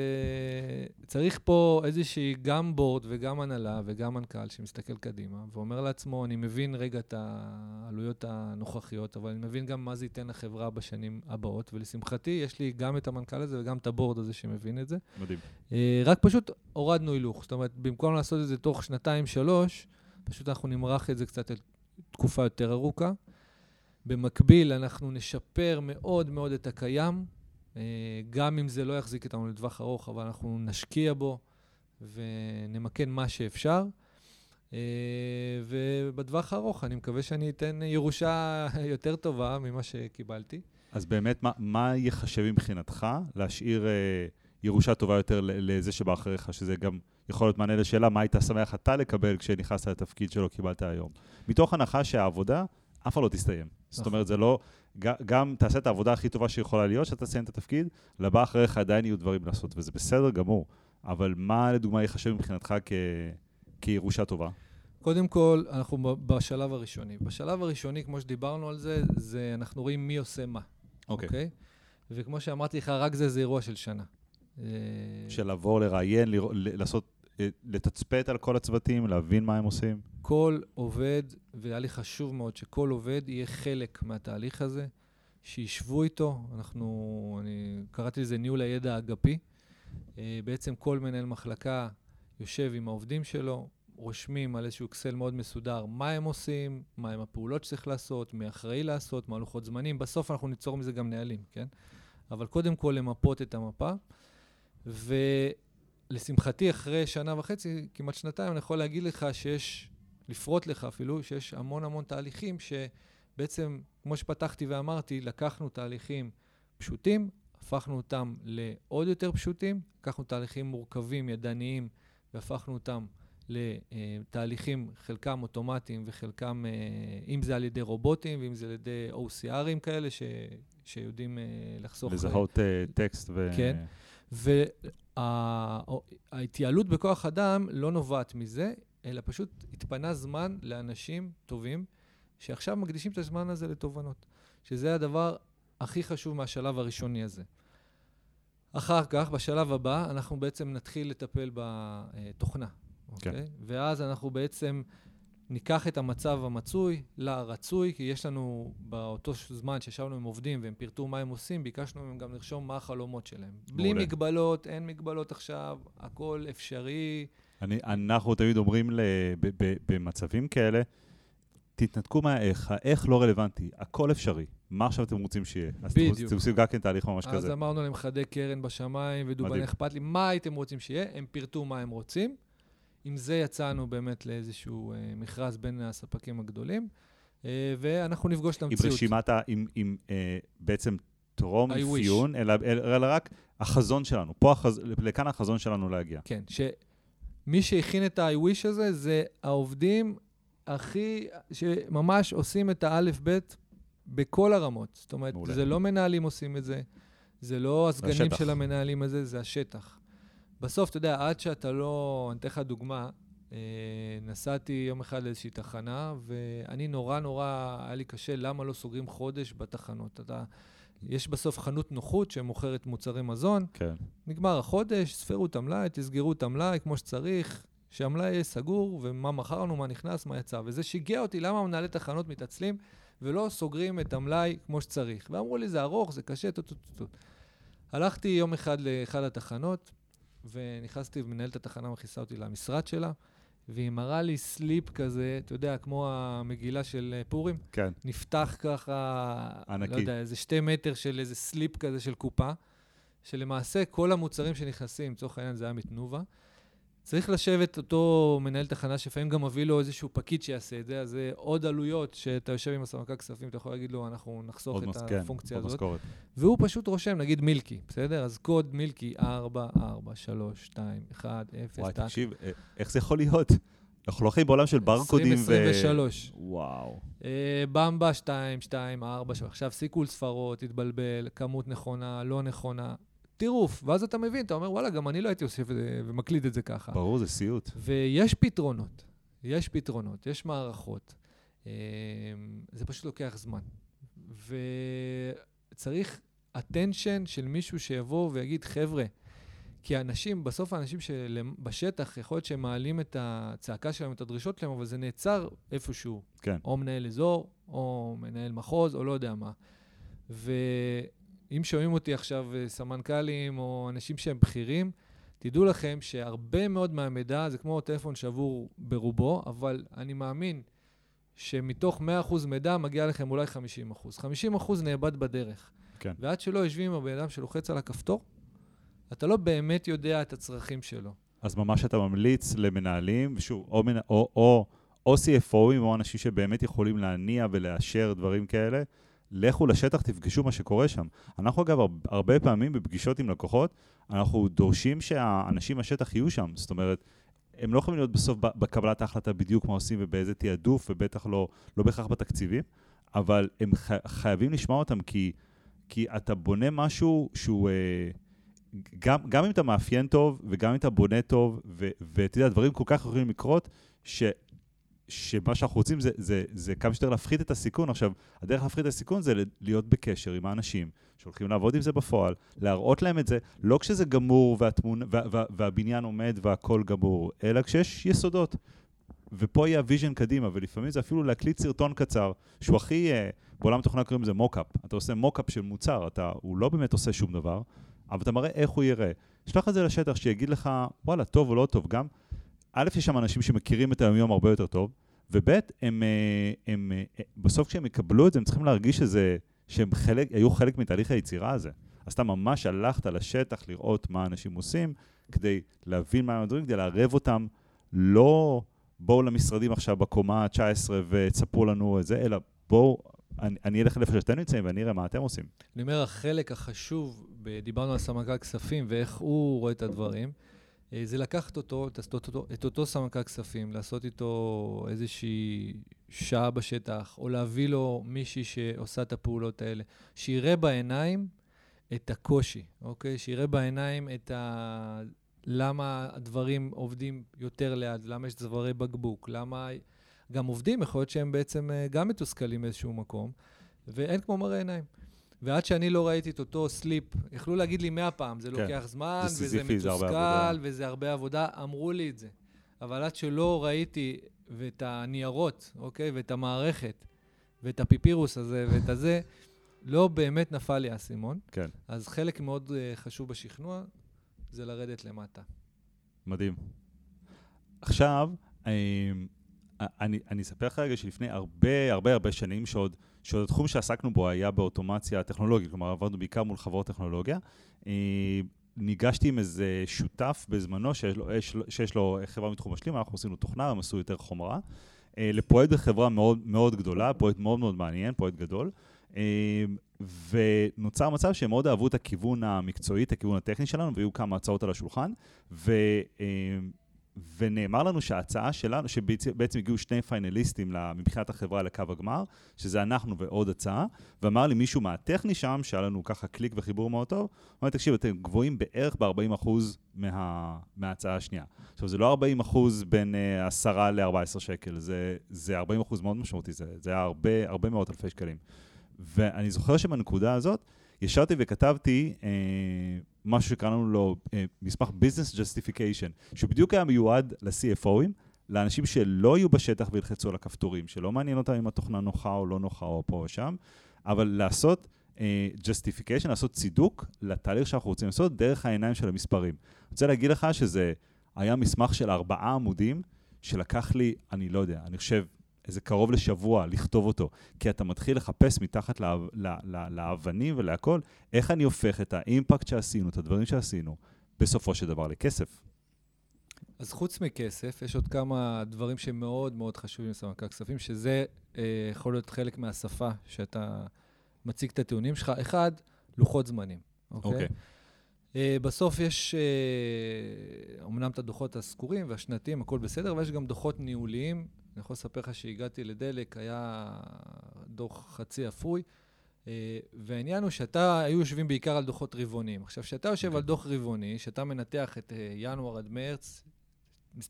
צריך פה איזושהי גם בורד וגם הנהלה וגם מנכ"ל שמסתכל קדימה ואומר לעצמו, אני מבין רגע את העלויות הנוכחיות, אבל אני מבין גם מה זה ייתן לחברה בשנים הבאות, ולשמחתי, יש לי גם את המנכ"ל הזה וגם את הבורד הזה שמבין את זה. מדהים. אה, רק פשוט הורדנו הילוך. זאת אומרת, במקום לעשות את זה תוך שנתיים, שלוש, פשוט אנחנו נמרח את זה קצת לתקופה יותר ארוכה. במקביל, אנחנו נשפר מאוד מאוד את הקיים, גם אם זה לא יחזיק איתנו לטווח ארוך, אבל אנחנו נשקיע בו ונמקן מה שאפשר. אה, ובטווח הארוך, אני מקווה שאני אתן ירושה יותר טובה ממה שקיבלתי. אז באמת, מה, מה ייחשב מבחינתך להשאיר אה, ירושה טובה יותר לזה שבא אחריך, שזה גם יכול להיות מענה לשאלה, מה היית שמח אתה לקבל כשנכנסת לתפקיד שלא קיבלת היום? מתוך הנחה שהעבודה אף פעם לא תסתיים. זאת אומרת, זה לא... גם תעשה את העבודה הכי טובה שיכולה להיות, שאתה תסיים את התפקיד, לבא אחריך עדיין יהיו דברים לעשות, וזה בסדר גמור. אבל מה לדוגמה ייחשב מבחינתך כ... כירושה טובה? קודם כל, אנחנו בשלב הראשוני. בשלב הראשוני, כמו שדיברנו על זה, זה אנחנו רואים מי עושה מה. אוקיי. Okay. אוקיי? Okay? וכמו שאמרתי לך, רק זה, זה אירוע של שנה. של לעבור, לראיין, לעשות, אה, לתצפת על כל הצוותים, להבין מה הם עושים? כל עובד, והיה לי חשוב מאוד שכל עובד יהיה חלק מהתהליך הזה, שישבו איתו. אנחנו, אני קראתי לזה ניהול הידע האגפי. אה, בעצם כל מנהל מחלקה יושב עם העובדים שלו, רושמים על איזשהו אקסל מאוד מסודר מה הם עושים, מה הם הפעולות שצריך לעשות, מי אחראי לעשות, מה לוחות זמנים. בסוף אנחנו ניצור מזה גם נהלים, כן? אבל קודם כל למפות את המפה. ולשמחתי, אחרי שנה וחצי, כמעט שנתיים, אני יכול להגיד לך שיש, לפרוט לך אפילו, שיש המון המון תהליכים שבעצם, כמו שפתחתי ואמרתי, לקחנו תהליכים פשוטים, הפכנו אותם לעוד יותר פשוטים, לקחנו תהליכים מורכבים, ידניים, והפכנו אותם לתהליכים, חלקם אוטומטיים וחלקם, אה, אם זה על ידי רובוטים ואם זה על ידי OCRים כאלה, ש, שיודעים אה, לחסוך... לזהות אה, טקסט ו... כן. וההתייעלות בכוח אדם לא נובעת מזה, אלא פשוט התפנה זמן לאנשים טובים, שעכשיו מקדישים את הזמן הזה לתובנות. שזה הדבר הכי חשוב מהשלב הראשוני הזה. אחר כך, בשלב הבא, אנחנו בעצם נתחיל לטפל בתוכנה, אוקיי? כן. ואז אנחנו בעצם ניקח את המצב המצוי לרצוי, כי יש לנו, באותו זמן שישבנו עם עובדים והם פירטו מה הם עושים, ביקשנו מהם גם לרשום מה החלומות שלהם. בלי מגבלות, אין מגבלות עכשיו, הכל אפשרי. אני, אנחנו תמיד אומרים ל, ב, ב, במצבים כאלה, תתנתקו מהאיך, האיך לא רלוונטי, הכל אפשרי. מה עכשיו אתם רוצים שיהיה? בדיוק. אז אתם עושים גם כן תהליך ממש אז כזה. אז אמרנו להם חדי קרן בשמיים ודובן אכפת לי, מה הייתם רוצים שיהיה? הם פירטו מה הם רוצים. עם זה יצאנו באמת לאיזשהו אה, מכרז בין הספקים הגדולים, אה, ואנחנו נפגוש את המציאות. עם רשימת, ה, עם, עם אה, בעצם טרום אפיון, אלא, אלא רק החזון שלנו. פה, החז... לכאן החזון שלנו להגיע. כן, שמי שהכין את ה-I wish הזה, זה העובדים הכי, שממש עושים את האלף-בית בכל הרמות. זאת אומרת, מעולה. זה לא מנהלים עושים את זה, זה לא הסגנים של המנהלים הזה, זה השטח. בסוף, אתה יודע, עד שאתה לא... אני אתן לך דוגמה. אה, נסעתי יום אחד לאיזושהי תחנה, ואני נורא נורא, היה לי קשה, למה לא סוגרים חודש בתחנות? אתה... יש בסוף חנות נוחות שמוכרת מוצרי מזון. כן. נגמר החודש, ספרו את המלאי, תסגרו את המלאי כמו שצריך, שהמלאי יהיה סגור, ומה מכרנו, מה נכנס, מה יצא. וזה שיגע אותי, למה מנהלי תחנות מתעצלים ולא סוגרים את המלאי כמו שצריך. ואמרו לי, זה ארוך, זה קשה, טו-טו-טו. הלכתי יום אחד לאחד התחנות, ונכנסתי, ומנהלת התחנה מכניסה אותי למשרד שלה, והיא מראה לי סליפ כזה, אתה יודע, כמו המגילה של אה, פורים. כן. נפתח ככה, ענקי. לא יודע, איזה שתי מטר של איזה סליפ כזה של קופה, שלמעשה כל המוצרים שנכנסים, לצורך העניין זה היה מתנובה, צריך לשבת אותו מנהל תחנה, שלפעמים גם מביא לו איזשהו פקיד שיעשה את זה, אז זה עוד עלויות שאתה יושב עם הסמנכ"ל כספים, אתה יכול להגיד לו, אנחנו נחסוך את מס, כן, הפונקציה הזאת. משכורת. והוא פשוט רושם, נגיד מילקי, בסדר? אז קוד מילקי 4, 4, 3, 2, 1, 0, וואי, תקשיב, אה, איך זה יכול להיות? אנחנו לא חיים בעולם של ברקודים ו... 2023. וואו. אה, במבה 2, 2, 4, 3. עכשיו סיכול ספרות, התבלבל, כמות נכונה, לא נכונה. טירוף. ואז אתה מבין, אתה אומר, וואלה, גם אני לא הייתי אוסף ומקליד את זה ככה. ברור, זה סיוט. ויש פתרונות. יש פתרונות, יש מערכות. אמ, זה פשוט לוקח זמן. וצריך attention של מישהו שיבוא ויגיד, חבר'ה, כי האנשים, בסוף האנשים שבשטח, יכול להיות שהם מעלים את הצעקה שלהם, את הדרישות שלהם, אבל זה נעצר איפשהו. כן. או מנהל אזור, או מנהל מחוז, או לא יודע מה. ו... אם שומעים אותי עכשיו אה, סמנכ"לים או אנשים שהם בכירים, תדעו לכם שהרבה מאוד מהמידע זה כמו טלפון שבור ברובו, אבל אני מאמין שמתוך 100% מידע מגיע לכם אולי 50%. 50% נאבד בדרך. כן. ועד שלא יושבים עם הבן אדם שלוחץ על הכפתור, אתה לא באמת יודע את הצרכים שלו. אז ממש אתה ממליץ למנהלים, ושוב, או. או, או, או CFOים, או אנשים שבאמת יכולים להניע ולאשר דברים כאלה, לכו לשטח, תפגשו מה שקורה שם. אנחנו אגב, הרבה פעמים בפגישות עם לקוחות, אנחנו דורשים שהאנשים בשטח יהיו שם. זאת אומרת, הם לא יכולים להיות בסוף בקבלת ההחלטה בדיוק מה עושים ובאיזה תעדוף, ובטח לא, לא בהכרח בתקציבים, אבל הם חייבים לשמוע אותם, כי, כי אתה בונה משהו שהוא... אה, גם, גם אם אתה מאפיין טוב, וגם אם אתה בונה טוב, ואתה יודע, דברים כל כך יכולים לקרות, ש, שמה שאנחנו רוצים זה, זה, זה כמה שיותר להפחית את הסיכון. עכשיו, הדרך להפחית את הסיכון זה להיות בקשר עם האנשים שהולכים לעבוד עם זה בפועל, להראות להם את זה, לא כשזה גמור והתמונה, וה, וה, והבניין עומד והכל גמור, אלא כשיש יסודות. ופה יהיה ה vision קדימה, ולפעמים זה אפילו להקליט סרטון קצר, שהוא הכי, אה, בעולם התוכנה קוראים לזה mockup. אתה עושה mockup של מוצר, אתה, הוא לא באמת עושה שום דבר, אבל אתה מראה איך הוא יראה. שלח את זה לשטח, שיגיד לך, וואלה, טוב או לא טוב. גם, א', יש שם אנשים שמכירים את היומיום הרבה יותר טוב, וב', הם, הם, אה, הם, אה, בסוף כשהם יקבלו את זה, הם צריכים להרגיש שזה, שהם חלק, היו חלק מתהליך היצירה הזה. אז אתה ממש הלכת לשטח לראות מה אנשים עושים, כדי להבין מה הם הדברים, כדי לערב אותם, לא בואו למשרדים עכשיו בקומה ה-19 ותספרו לנו את זה, אלא בואו, אני, אני אלך לאיפה שאתם נמצאים ואני אראה מה אתם עושים. אני אומר, החלק החשוב, דיברנו על סמנכ"ל כספים ואיך הוא רואה את הדברים, זה לקחת אותו, את אותו, את אותו סמנכ"ל כספים, לעשות איתו איזושהי שעה בשטח, או להביא לו מישהי שעושה את הפעולות האלה, שיראה בעיניים את הקושי, אוקיי? שיראה בעיניים את ה... למה הדברים עובדים יותר לאט, למה יש צווארי בקבוק, למה גם עובדים, יכול להיות שהם בעצם אה, גם מתוסכלים באיזשהו מקום, ואין כמו מראה עיניים. ועד שאני לא ראיתי את אותו סליפ, יכלו להגיד לי מאה פעם, זה כן. לוקח זמן, זה וזה מתוסכל, זה וזה הרבה עבודה, אמרו לי את זה. אבל עד שלא ראיתי ואת הניירות, אוקיי, ואת המערכת, ואת הפיפירוס הזה, ואת הזה, לא באמת נפל לי האסימון. כן. אז חלק מאוד uh, חשוב בשכנוע זה לרדת למטה. מדהים. עכשיו, אה, אני, אני אספר לך רגע שלפני הרבה הרבה הרבה שנים, שעוד, שעוד התחום שעסקנו בו היה באוטומציה טכנולוגית, כלומר עבדנו בעיקר מול חברות טכנולוגיה. אה, ניגשתי עם איזה שותף בזמנו, שיש לו, יש, שיש לו חברה מתחום משלים, אנחנו עשינו תוכנה, הם עשו יותר חומרה, אה, לפרויקט בחברה מאוד מאוד גדולה, פרויקט מאוד מאוד מעניין, פרויקט גדול. אה, ונוצר מצב שהם מאוד אהבו את הכיוון המקצועי, את הכיוון הטכני שלנו, והיו כמה הצעות על השולחן, ו... ונאמר לנו שההצעה שלנו, שבעצם הגיעו שני פיינליסטים מבחינת החברה לקו הגמר, שזה אנחנו ועוד הצעה, ואמר לי מישהו מהטכני שם, שהיה לנו ככה קליק וחיבור מאוד טוב, הוא אמר, תקשיב, אתם גבוהים בערך ב-40% מה, מההצעה השנייה. עכשיו, זה לא 40% בין uh, 10 ל-14 שקל, זה, זה 40% מאוד משמעותי, זה, זה היה הרבה, הרבה מאות אלפי שקלים. ואני זוכר שבנקודה הזאת, ישבתי וכתבתי אה, משהו שקראנו לו אה, מסמך Business Justification, שבדיוק היה מיועד ל-CFOים, לאנשים שלא יהיו בשטח וילחצו על הכפתורים, שלא מעניין אותם אם התוכנה נוחה או לא נוחה או פה או שם, אבל לעשות אה, justification, לעשות צידוק לתהליך שאנחנו רוצים לעשות דרך העיניים של המספרים. אני רוצה להגיד לך שזה היה מסמך של ארבעה עמודים, שלקח לי, אני לא יודע, אני חושב איזה קרוב לשבוע לכתוב אותו, כי אתה מתחיל לחפש מתחת לאבנים ולהכל, איך אני הופך את האימפקט שעשינו, את הדברים שעשינו, בסופו של דבר לכסף. אז חוץ מכסף, יש עוד כמה דברים שמאוד מאוד חשובים לסמנכ"ל כספים, שזה אה, יכול להיות חלק מהשפה שאתה מציג את הטיעונים שלך. אחד, לוחות זמנים, אוקיי? Okay? אוקיי. Uh, בסוף יש uh, אמנם את הדוחות הסגורים והשנתיים, הכל בסדר, אבל יש גם דוחות ניהוליים אני יכול לספר לך שהגעתי לדלק, היה דוח חצי אפוי, אה, והעניין הוא שאתה, היו יושבים בעיקר על דוחות רבעוניים. עכשיו, כשאתה יושב על אוקיי. דוח רבעוני, שאתה מנתח את אה, ינואר עד מרץ,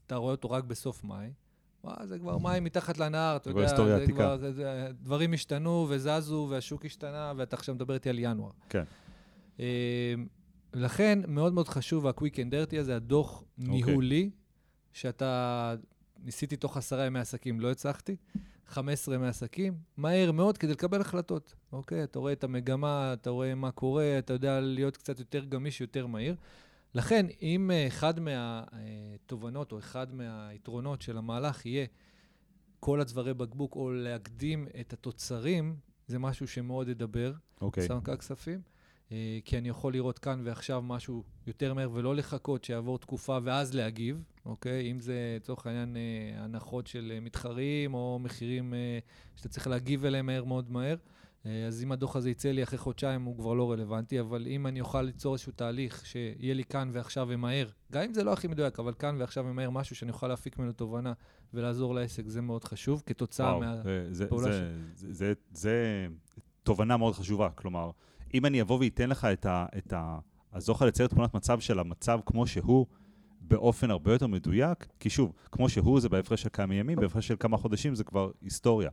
אתה רואה אותו רק בסוף מאי, וואה, זה כבר מים מתחת לנהר, אתה יודע, זה כבר, זה, זה, דברים השתנו וזזו והשוק השתנה, ואתה עכשיו מדבר איתי על ינואר. כן. אה, לכן, מאוד מאוד חשוב, ה-Quick and Dirty הזה, הדוח okay. אוקיי. ניהולי, שאתה ניסיתי תוך עשרה ימי עסקים, לא הצלחתי. 15 ימי עסקים, מהר מאוד כדי לקבל החלטות, אוקיי? אתה רואה את המגמה, אתה רואה מה קורה, אתה יודע להיות קצת יותר גמיש, יותר מהיר. לכן, אם אה, אחד מהתובנות או אחד מהיתרונות של המהלך יהיה כל הצווארי בקבוק, או להקדים את התוצרים, זה משהו שמאוד ידבר, אוקיי. סמנכ"ל כספים. אה, כי אני יכול לראות כאן ועכשיו משהו יותר מהר ולא לחכות שיעבור תקופה ואז להגיב, אוקיי? אם זה לצורך העניין אה, הנחות של אה, מתחרים או מחירים שאתה צריך להגיב אליהם מהר מאוד מהר. אז אם הדוח הזה יצא לי אחרי חודשיים, הוא כבר לא רלוונטי, אבל אם אני אוכל ליצור איזשהו תהליך שיהיה לי כאן ועכשיו ומהר, גם אם זה לא הכי מדויק, אבל כאן ועכשיו ומהר משהו שאני אוכל להפיק ממנו תובנה ולעזור לעסק, זה מאוד חשוב, כתוצאה וואו, מה... זה- זה- זה- זה- זה- זה תובנה מאוד חשובה. כלומר, אם אני אבוא ואתן לך את ה... את ה... אז אוכל לצייר תמונת מצב של המצב כמו שהוא, באופן הרבה יותר מדויק, כי שוב, כמו שהוא זה בהפרש של כמה ימים, בהפרש של כמה חודשים זה כבר היסטוריה.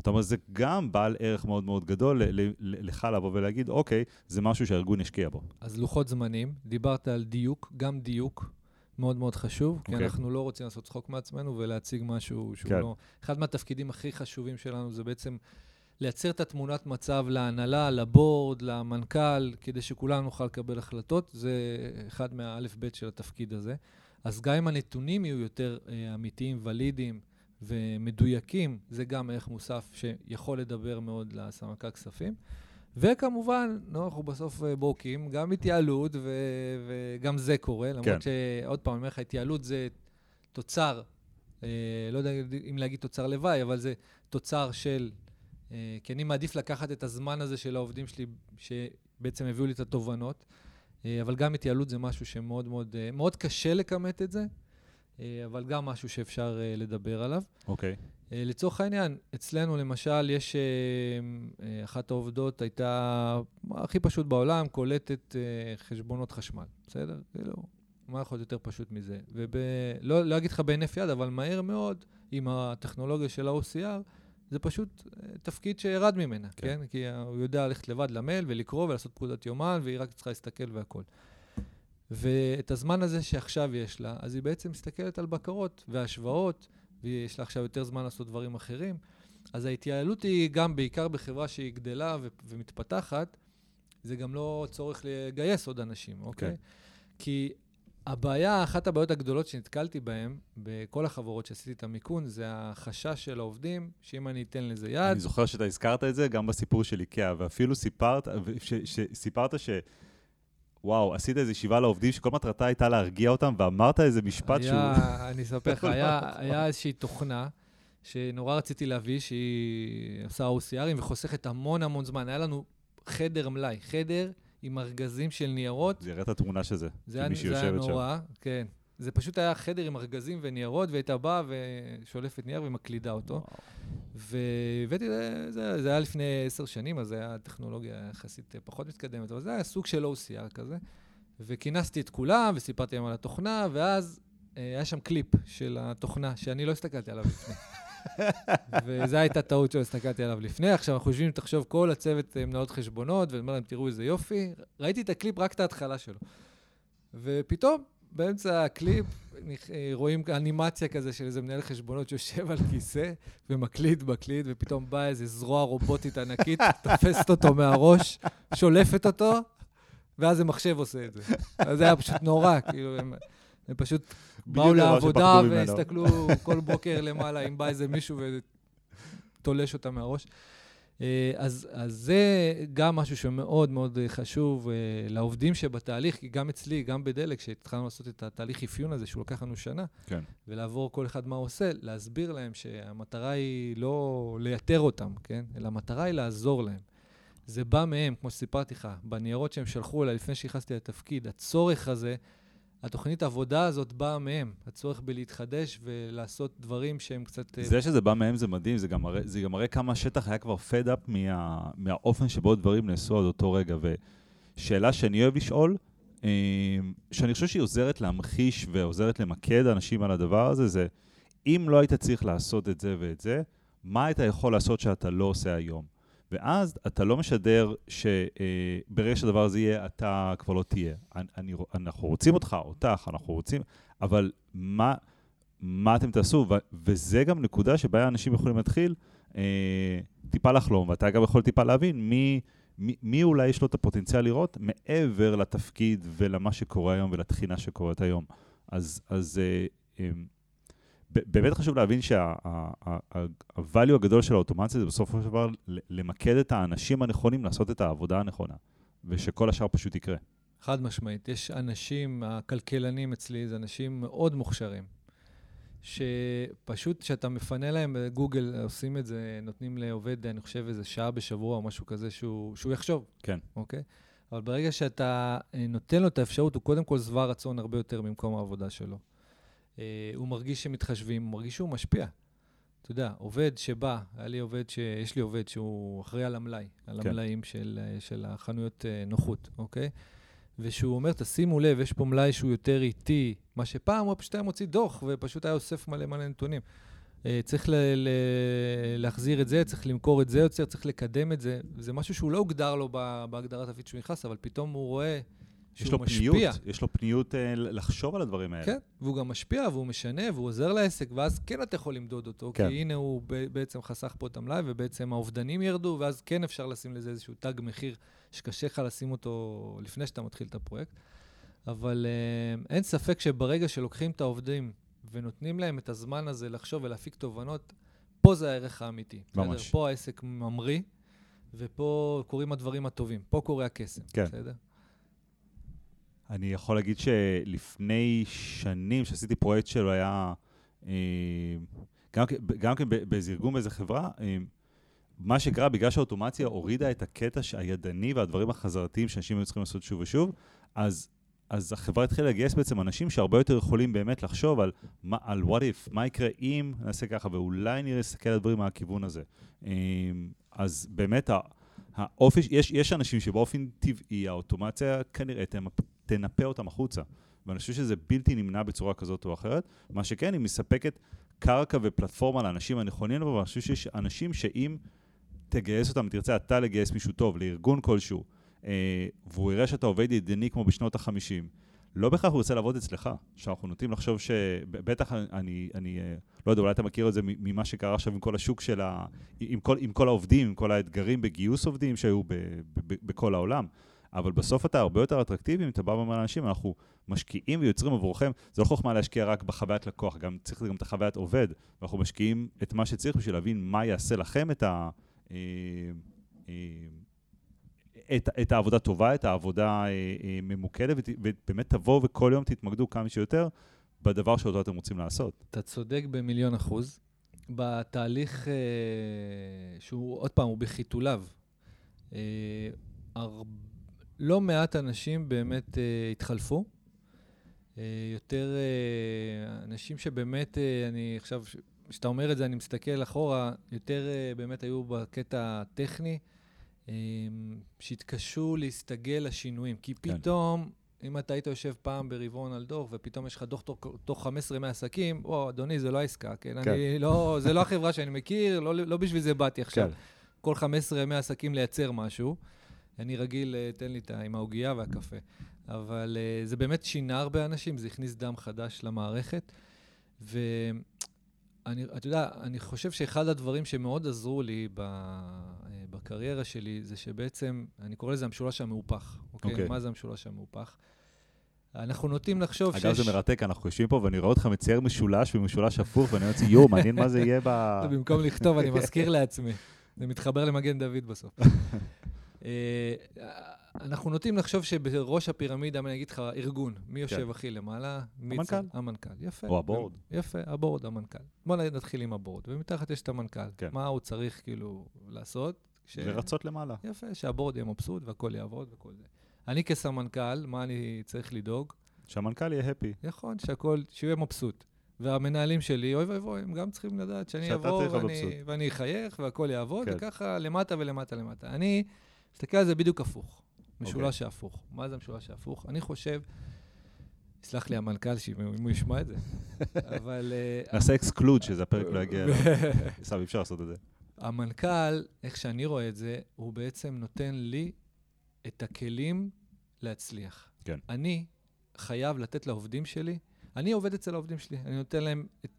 אתה אומר, זה גם בעל ערך מאוד מאוד גדול לך לבוא ולהגיד, אוקיי, זה משהו שהארגון ישקיע בו. אז לוחות זמנים, דיברת על דיוק, גם דיוק מאוד מאוד חשוב, כי אוקיי. אנחנו לא רוצים לעשות צחוק מעצמנו ולהציג משהו שהוא כן. לא... אחד מהתפקידים הכי חשובים שלנו זה בעצם לייצר את התמונת מצב להנהלה, לבורד, למנכ"ל, כדי שכולנו נוכל לקבל החלטות. זה אחד מהאלף-בית של התפקיד הזה. אז גם אם הנתונים יהיו יותר אה, אמיתיים, ולידיים ומדויקים, זה גם ערך מוסף שיכול לדבר מאוד לסמנכ"ל כספים. וכמובן, נו, אנחנו בסוף אה, בורקים, גם התייעלות, ו- וגם זה קורה, למרות כן. שעוד פעם, אני אומר לך, התייעלות זה תוצר, אה, לא יודע אם להגיד תוצר לוואי, אבל זה תוצר של... אה, כי אני מעדיף לקחת את הזמן הזה של העובדים שלי, שבעצם הביאו לי את התובנות, אה, אבל גם התייעלות זה משהו שמאוד מאוד, אה, מאוד קשה לכמת את זה, אבל גם משהו שאפשר לדבר עליו. אוקיי. אה, לצורך העניין, אצלנו למשל, יש... אחת העובדות הייתה הכי פשוט בעולם, קולטת חשבונות חשמל, בסדר? כאילו, מה יכול להיות יותר פשוט מזה? ולא לא אגיד לך בהינף יד, אבל מהר מאוד, עם הטכנולוגיה של ה-OCR, זה פשוט אה, תפקיד שירד ממנה, כן. כן? כי הוא יודע ללכת לבד למייל ולקרוא ולעשות פקודת יומן, והיא רק צריכה להסתכל והכול. ואת הזמן הזה שעכשיו יש לה, אז היא בעצם מסתכלת על בקרות והשוואות, ויש לה עכשיו יותר זמן לעשות דברים אחרים. אז ההתייעלות היא גם בעיקר בחברה שהיא גדלה ו- ומתפתחת, זה גם לא צורך לגייס עוד אנשים, אוקיי? כן. כי הבעיה, אחת הבעיות הגדולות שנתקלתי בהן, בכל החברות שעשיתי את המיכון, זה החשש של העובדים, שאם אני אתן לזה יד, אני זוכר שאתה הזכרת את זה גם בסיפור של איקאה, ואפילו סיפרת, ש, ש, סיפרת ש... וואו, עשית איזו ישיבה לעובדים שכל מטרתה הייתה להרגיע אותם, ואמרת איזה משפט שהוא... היה, אני אספר לך, היה, היה איזושהי תוכנה שנורא רציתי להביא, שהיא עושה OCRים וחוסכת המון המון זמן. היה לנו חדר מלאי, חדר עם ארגזים של ניירות. זה יראה את התמונה של זה, זה של היה, מישהי זה היה יושבת שם. נורא, כן. זה פשוט היה חדר עם ארגזים וניירות, והייתה באה ושולפת נייר ומקלידה אותו. והבאתי, זה, זה היה לפני עשר שנים, אז זה היה טכנולוגיה יחסית פחות מתקדמת, אבל זה היה סוג של OCR כזה. וכינסתי את כולם וסיפרתי להם על התוכנה, ואז אה, היה שם קליפ של התוכנה, שאני לא הסתכלתי עליו לפני. וזו הייתה טעות שלא הסתכלתי עליו לפני. עכשיו אנחנו יושבים, תחשוב, כל הצוות אה, מנהלות חשבונות, ואני אומר להם, תראו איזה יופי. ראיתי את הקליפ, רק את ההתחלה שלו. ופתאום, באמצע הקליפ, אה, רואים אנימציה כזה של איזה מנהל חשבונות שיושב על כיסא ומקליט, מקליט, ופתאום באה איזה זרוע רובוטית ענקית, תופסת אותו מהראש, שולפת אותו, ואז המחשב עושה את זה. אז זה היה פשוט נורא, כאילו, הם, הם פשוט באו לעבודה. והסתכלו כל בוקר למעלה, אם בא איזה מישהו ותולש אותה מהראש. אה, אז, אז זה גם משהו שמאוד מאוד אה, חשוב אה, לעובדים שבתהליך, כי גם אצלי, גם בדלק, כשהתחלנו לעשות את התהליך אפיון הזה, שהוא לקח לנו שנה, כן. ולעבור כל אחד מה הוא עושה, להסביר להם שהמטרה היא לא לייתר אותם, כן? אלא המטרה היא לעזור להם. זה בא מהם, כמו שסיפרתי לך, בניירות שהם שלחו אליי לפני שנכנסתי לתפקיד, הצורך הזה, התוכנית העבודה הזאת באה מהם, הצורך בלהתחדש ולעשות דברים שהם קצת... אה, זה שזה בא מהם זה מדהים, זה גם מראה, זה גם מראה כמה השטח היה כבר פד אפ מה, מהאופן שבו דברים נעשו עד אותו רגע. ושאלה שאני אוהב לשאול, אה, שאני חושב שהיא עוזרת להמחיש ועוזרת למקד אנשים על הדבר הזה, זה אם לא היית צריך לעשות את זה ואת זה, מה היית יכול לעשות שאתה לא עושה היום? ואז אתה לא משדר שברגע שהדבר הזה יהיה, אתה כבר לא תהיה. אני, אני, אנחנו רוצים אותך, אותך, אנחנו רוצים, אבל מה, מה אתם תעשו? ו- וזה גם נקודה שבה אנשים יכולים להתחיל אה, טיפה לחלום, ואתה גם יכול טיפה להבין מי, מי, מי אולי יש לו את הפוטנציאל לראות מעבר לתפקיד ולמה שקורה היום ולתחינה שקורית היום. אז, אז אה, אה, באמת חשוב להבין שה-value הגדול של האוטומציה זה בסופו של דבר למקד את האנשים הנכונים לעשות את העבודה הנכונה, ושכל השאר פשוט יקרה. חד משמעית. יש אנשים, הכלכלנים אצלי, זה אנשים מאוד מוכשרים, שפשוט כשאתה מפנה להם, גוגל עושים את זה, נותנים לעובד, אני חושב, איזה שעה בשבוע או משהו כזה, שהוא, שהוא יחשוב. כן. אוקיי? אבל ברגע שאתה אה, נותן לו את האפשרות, הוא קודם כל שבע רצון הרבה יותר ממקום העבודה שלו. אה, הוא מרגיש שמתחשבים, הוא מרגיש שהוא משפיע. אתה יודע, עובד שבא, היה לי עובד ש... יש לי עובד שהוא אחראי על המלאי, על כן. המלאים של, אה, של החנויות נוחות, אוקיי? ושהוא אומר, תשימו לב, יש פה מלאי שהוא יותר איטי, מה שפעם הוא פשוט היה מוציא דוח ופשוט היה אוסף מלא מלא נתונים. אה, צריך ל- ל- להחזיר את זה, צריך למכור את זה יוצר, צריך לקדם את זה. זה משהו שהוא לא הוגדר לו בהגדרת הפיד שהוא נכנס, אבל פתאום הוא רואה שהוא משפיע. פניות, יש לו פניות uh, לחשוב על הדברים האלה. כן, והוא גם משפיע, והוא משנה, והוא עוזר לעסק, ואז כן אתה יכול למדוד אותו, כן. כי הנה הוא בעצם חסך פה את המלאי, ובעצם האובדנים ירדו, ואז כן אפשר לשים לזה איזשהו תג מחיר שקשה לך לשים אותו לפני שאתה מתחיל את הפרויקט. אבל uh, אין ספק שברגע שלוקחים את העובדים ונותנים להם את הזמן הזה לחשוב ולהפיק תובנות, פה זה הערך האמיתי. ממש. בסדר? פה העסק ממריא, ופה קורים הדברים הטובים. פה קורה הקסם, כן. בסדר? אני יכול להגיד שלפני שנים, שעשיתי פרויקט שלו, היה אה, גם, כן באיזה ארגון, באיזה חברה, אה, מה שקרה, בגלל שהאוטומציה הורידה את הקטע הידני והדברים החזרתיים שאנשים היו צריכים לעשות שוב ושוב, אז אז החברה התחילה לגייס בעצם אנשים שהרבה יותר יכולים באמת לחשוב על, על what if, מה יקרה אם נעשה ככה, ואולי נראה להסתכל על הדברים מהכיוון הזה. אמ, אז באמת, האופי, יש, יש אנשים שבאופן טבעי האוטומציה כנראה תנפה אותם החוצה. ואני חושב שזה בלתי נמנע בצורה כזאת או אחרת. מה שכן, היא מספקת קרקע ופלטפורמה לאנשים הנכונים, אבל אני חושב שיש אנשים שאם תגייס אותם, תרצה אתה לגייס מישהו טוב לארגון כלשהו, אה, והוא יראה שאתה עובד ידני כמו בשנות ה-50, לא בהכרח הוא רוצה לעבוד אצלך, שאנחנו נוטים לחשוב ש... בטח אני, אני אה, לא יודע, אולי אתה מכיר את זה ממה שקרה עכשיו עם כל השוק של ה... עם כל, עם כל העובדים, עם כל האתגרים בגיוס עובדים שהיו ב, ב, ב, בכל העולם. אבל בסוף אתה הרבה יותר אטרקטיבי אם אתה בא ואומר לאנשים, אנחנו משקיעים ויוצרים עבורכם, זה לא חוכמה להשקיע רק בחוויית לקוח, גם צריך גם את החוויית עובד, ואנחנו משקיעים את מה שצריך בשביל להבין מה יעשה לכם את ה... אה, את, את העבודה טובה, את העבודה אה, אה, ממוקדת, ובאמת תבואו וכל יום תתמקדו כמה שיותר בדבר שאותו אתם רוצים לעשות. אתה צודק במיליון אחוז. בתהליך אה, שהוא, עוד פעם, הוא בחיתוליו. אה, הר... לא מעט אנשים באמת אה, התחלפו. אה, יותר אה, אנשים שבאמת, אני עכשיו, כשאתה אומר את זה, אני מסתכל אחורה, יותר באמת היו בקטע הטכני. שהתקשו להסתגל לשינויים. כי כן. פתאום, כן. אם אתה היית יושב פעם ברבעון על דוח, ופתאום יש לך דוח תוך, תוך 15 ימי עסקים, או, אדוני, זה לא העסקה, כן? כן. אני לא, זה לא החברה שאני מכיר, לא, לא בשביל זה באתי עכשיו. כן. כל 15 ימי עסקים לייצר משהו. אני רגיל, אה, תן לי את עם העוגייה והקפה. אבל uh, זה באמת שינה הרבה אנשים, זה הכניס דם חדש למערכת. ואני, אתה יודע, אני חושב שאחד הדברים שמאוד עזרו לי ב, בקריירה שלי, זה שבעצם, אני קורא לזה המשולש המהופך, אוקיי? Okay. אוקיי. מה זה המשולש המהופך? אנחנו נוטים לחשוב אגב, שיש... אגב, זה מרתק, אנחנו יושבים פה ואני רואה אותך מצייר משולש ומשולש הפוך, ואני אומר לעצמי, יואו, מעניין מה זה יהיה ב... במקום לכתוב, אני מזכיר לעצמי. זה מתחבר למגן דוד בסוף. אה, אנחנו נוטים לחשוב שבראש הפירמידה, אני אגיד לך, ארגון, מי יושב כן. הכי למעלה? המנכ"ל. המנכ"ל, יפה. או הבורד. יפה, הבורד, המנכ"ל. בוא נתחיל עם הבורד, ומתחת יש את המנכ"ל. כן. מה הוא צריך כאילו לעשות? ש... לרצות למעלה. יפה, שהבורד יהיה מבסוט והכל יעבוד וכל זה. אני כסמנכ"ל, מה אני צריך לדאוג? שהמנכ"ל יהיה הפי. נכון, שהכל, שהוא יהיה מבסוט. והמנהלים שלי, אוי ואבוי, הם גם צריכים לדעת שאני אבוא ואני, ואני אחייך והכל יעבוד, כן. וככה למטה ולמטה למטה. אני מסתכל על זה בדיוק הפוך, משולש okay. אוקיי. ההפוך. מה זה המשולש ההפוך? אני חושב, יסלח לי המנכ"ל, אם הוא ישמע את זה, אבל... אה, נעשה אקסקלוד, שזה הפרק לא יגיע אליו. אי אפשר לעשות את זה. המנכ"ל, איך שאני רואה את זה, הוא בעצם נותן לי את הכלים להצליח. כן. אני חייב לתת לעובדים שלי, אני עובד אצל העובדים שלי, אני נותן להם את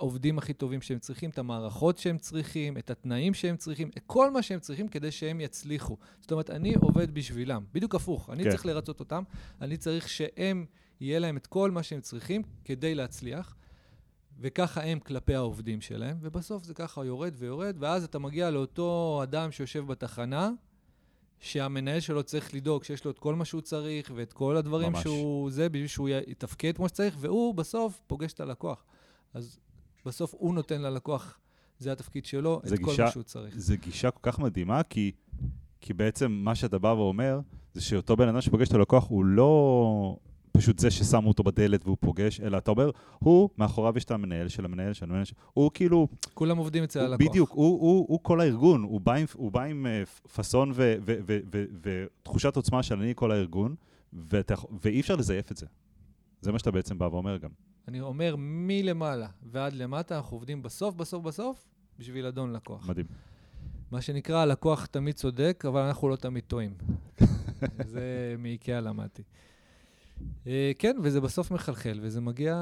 העובדים הכי טובים שהם צריכים, את המערכות שהם צריכים, את התנאים שהם צריכים, את כל מה שהם צריכים כדי שהם יצליחו. זאת אומרת, אני עובד בשבילם, בדיוק הפוך. אני כן. צריך לרצות אותם, אני צריך שהם, יהיה להם את כל מה שהם צריכים כדי להצליח. וככה הם כלפי העובדים שלהם, ובסוף זה ככה יורד ויורד, ואז אתה מגיע לאותו אדם שיושב בתחנה, שהמנהל שלו צריך לדאוג שיש לו את כל מה שהוא צריך, ואת כל הדברים ממש. שהוא זה, בשביל שהוא יתפקד כמו שצריך, והוא בסוף פוגש את הלקוח. אז בסוף הוא נותן ללקוח, זה התפקיד שלו, זה את כל גישה- מה שהוא צריך. זו גישה כל כך מדהימה, כי, כי בעצם מה שאתה בא ואומר, זה שאותו בן אדם שפוגש את הלקוח הוא לא פשוט זה ששמו אותו בדלת והוא פוגש, אלא אתה אומר, הוא, מאחוריו יש את המנהל של המנהל של המנהל, של... הוא כאילו, כולם עובדים אצל הוא, הלקוח. בדיוק, הוא, הוא, הוא כל הארגון, הוא בא עם, הוא בא עם אה, פאסון ו- ו- ו- ו- ותחושת עוצמה של אני כל הארגון, ואתה, ואי אפשר לזייף את זה. זה מה שאתה בעצם בא ואומר גם. אני אומר, מלמעלה ועד למטה, אנחנו עובדים בסוף, בסוף, בסוף, בשביל אדון לקוח. מדהים. מה שנקרא, הלקוח תמיד צודק, אבל אנחנו לא תמיד טועים. זה מאיקאה למדתי. אה, כן, וזה בסוף מחלחל, וזה מגיע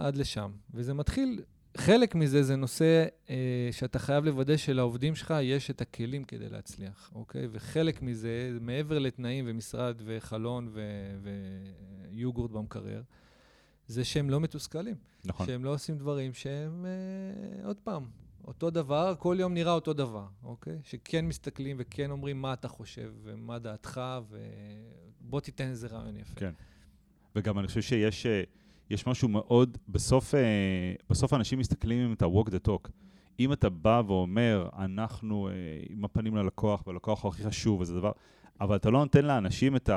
עד לשם. וזה מתחיל, חלק מזה זה נושא אה, שאתה חייב לוודא שלעובדים שלך יש את הכלים כדי להצליח, אוקיי? וחלק מזה, מעבר לתנאים ומשרד וחלון ויוגורט במקרר, זה שהם לא מתוסכלים. נכון. שהם לא עושים דברים שהם, אה, עוד פעם, אותו דבר, כל יום נראה אותו דבר, אוקיי? שכן מסתכלים וכן אומרים מה אתה חושב ומה דעתך, ובוא תיתן איזה רעיון יפה. כן. וגם אני חושב שיש אה, יש משהו מאוד, בסוף, אה, בסוף אנשים מסתכלים אם אתה walk the talk. אם אתה בא ואומר, אנחנו אה, עם הפנים ללקוח, והלקוח הוא הכי חשוב, וזה דבר, אבל אתה לא נותן לאנשים את